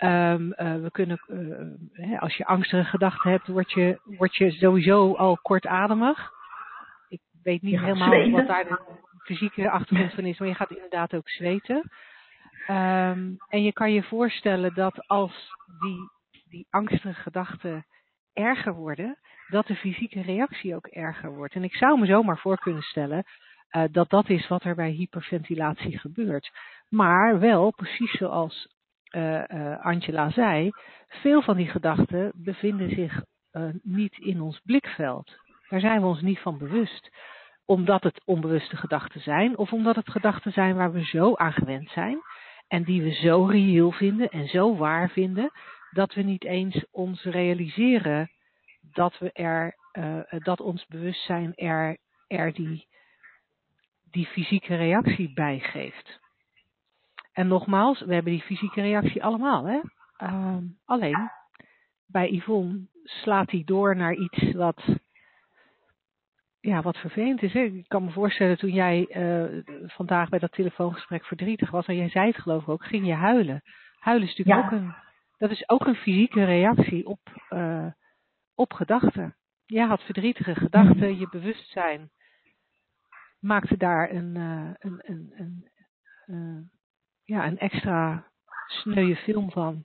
Um, uh, we kunnen, uh, hè, als je angstige gedachten hebt, word je, word je sowieso al kortademig. Ik weet niet helemaal zweten. wat daar de fysieke achtergrond van is, maar je gaat inderdaad ook zweten. Um, en je kan je voorstellen dat als die, die angstige gedachten erger worden, dat de fysieke reactie ook erger wordt. En ik zou me zomaar voor kunnen stellen uh, dat dat is wat er bij hyperventilatie gebeurt. Maar wel, precies zoals Angela zei, veel van die gedachten bevinden zich niet in ons blikveld. Daar zijn we ons niet van bewust. Omdat het onbewuste gedachten zijn, of omdat het gedachten zijn waar we zo aan gewend zijn. En die we zo reëel vinden en zo waar vinden, dat we niet eens ons realiseren dat we er, dat ons bewustzijn er, er die, die fysieke reactie bij geeft. En nogmaals, we hebben die fysieke reactie allemaal. Hè? Ehm, alleen, bij Yvonne slaat hij door naar iets wat, ja, wat vervelend is. Hè? Ik kan me voorstellen, toen jij uh, vandaag bij dat telefoongesprek verdrietig was, en jij zei het geloof ik ook, ging je huilen. Huilen is natuurlijk ook een, dat is ook een fysieke reactie op, uh, op gedachten. Jij had verdrietige gedachten, je bewustzijn maakte daar een, een, een, een, een ja, een extra sneuwe film van.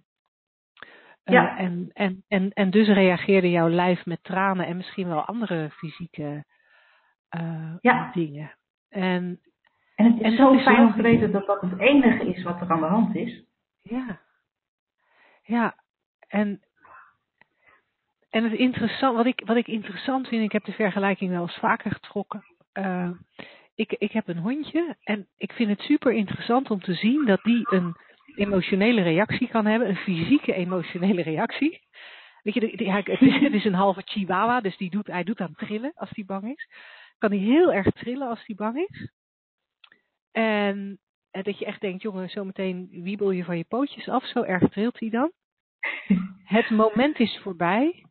Uh, ja. en, en, en, en dus reageerde jouw lijf met tranen en misschien wel andere fysieke uh, ja. dingen. En, en het is en zo fijn om te weten dat dat het enige is wat er aan de hand is. Ja. Ja. En, en het interessant, wat ik, wat ik interessant vind, ik heb de vergelijking wel eens vaker getrokken. Uh, ik, ik heb een hondje en ik vind het super interessant om te zien dat die een emotionele reactie kan hebben, een fysieke emotionele reactie. Weet je, het, is, een halve chihuahua, dus die doet, hij doet aan trillen als hij bang is. Kan hij heel erg trillen als hij bang is. En, en dat je echt denkt, jongen, zometeen wiebel je van je pootjes af, zo erg trilt hij dan. Het moment is voorbij.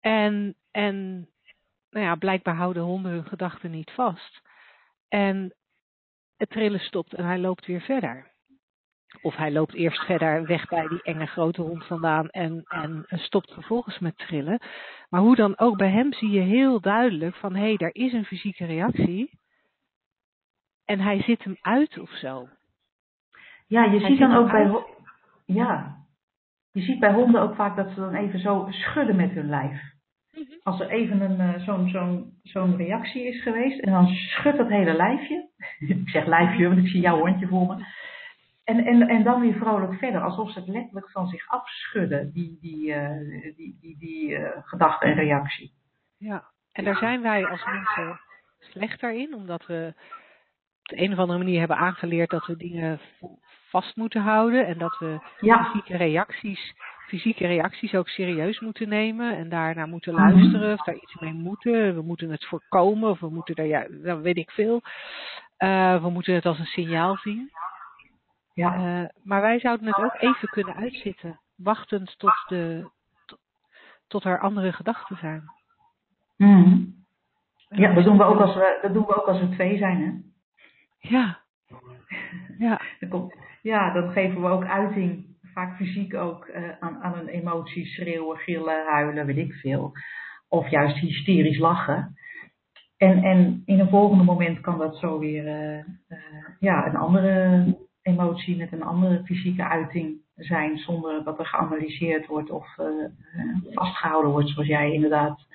En, en nou ja, blijkbaar houden honden hun gedachten niet vast. En het trillen stopt en hij loopt weer verder. Of hij loopt eerst verder weg bij die enge grote hond vandaan en, en stopt vervolgens met trillen. Maar hoe dan ook, bij hem zie je heel duidelijk van hé, hey, er is een fysieke reactie. En hij zit hem uit of zo. Ja, je ziet dan ook bij. Ja, je ziet bij honden ook vaak dat ze dan even zo schudden met hun lijf. Mhm. Als er even een, uh, zo'n zo'n zo'n reactie is geweest en dan schudt dat hele lijfje. ik zeg lijfje, want ik zie jouw hondje voor me. En, en, en dan weer vrolijk verder, alsof ze het letterlijk van zich afschudden, die, die, uh, die, die, die uh, gedachte en reactie. Ja, en daar zijn wij als mensen slechter in, omdat we op de een of andere manier hebben aangeleerd dat we dingen vast moeten houden en dat we ja. fysieke reacties fysieke reacties ook serieus moeten nemen en daarnaar moeten mhm. luisteren of daar iets mee moeten. We moeten het voorkomen of we moeten daar, ja, dat weet ik veel. Uh, we moeten het als een signaal zien. Ja. Uh, maar wij zouden het ook even kunnen uitzitten, wachtend tot, de, tot, er andere gedachten zijn. Mm. Ja, dat doen, we ook als we, dat doen we ook als we twee zijn, hè? Ja. Ja. ja, dan geven we ook uiting vaak fysiek ook uh, aan, een emotie, schreeuwen, gillen, huilen, weet ik veel. Of juist hysterisch lachen. En, en in een volgende moment kan dat zo weer uh, uh, ja, een andere emotie met een andere fysieke uiting zijn, zonder dat er geanalyseerd wordt of vastgehouden wordt, zoals jij inderdaad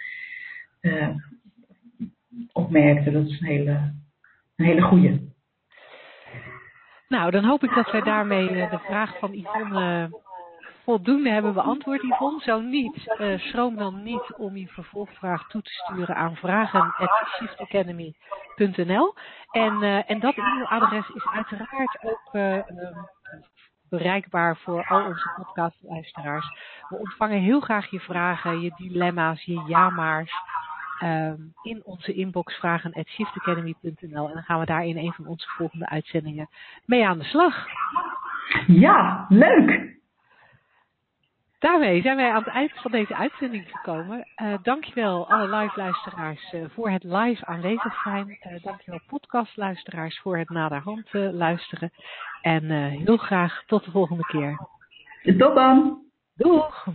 opmerkte. Dat is een hele, een hele goede. Nou, dan hoop ik dat wij daarmee uh, de vraag van Yvonne uh, voldoende hebben beantwoord. Yvonne, zo niet, uh, schroom dan niet om je vervolgvraag toe te sturen aan vragen.shiftacademy.nl. En, en dat e-mailadres is uiteraard ook ehm, bereikbaar voor al onze podcastluisteraars. We ontvangen heel graag je vragen, je dilemma's, je ja-maars um, in onze inbox vragen at shiftacademy.nl. En dan gaan we daar in een van onze volgende uitzendingen mee aan de slag. Ja, leuk! Daarmee zijn wij aan het eind van deze uitzending gekomen. Uh, dankjewel alle live luisteraars uh, voor het live aanwezig zijn. Uh, dankjewel podcastluisteraars voor het naderhand luisteren. En heel graag tot de volgende keer. Tot dan! Doeg!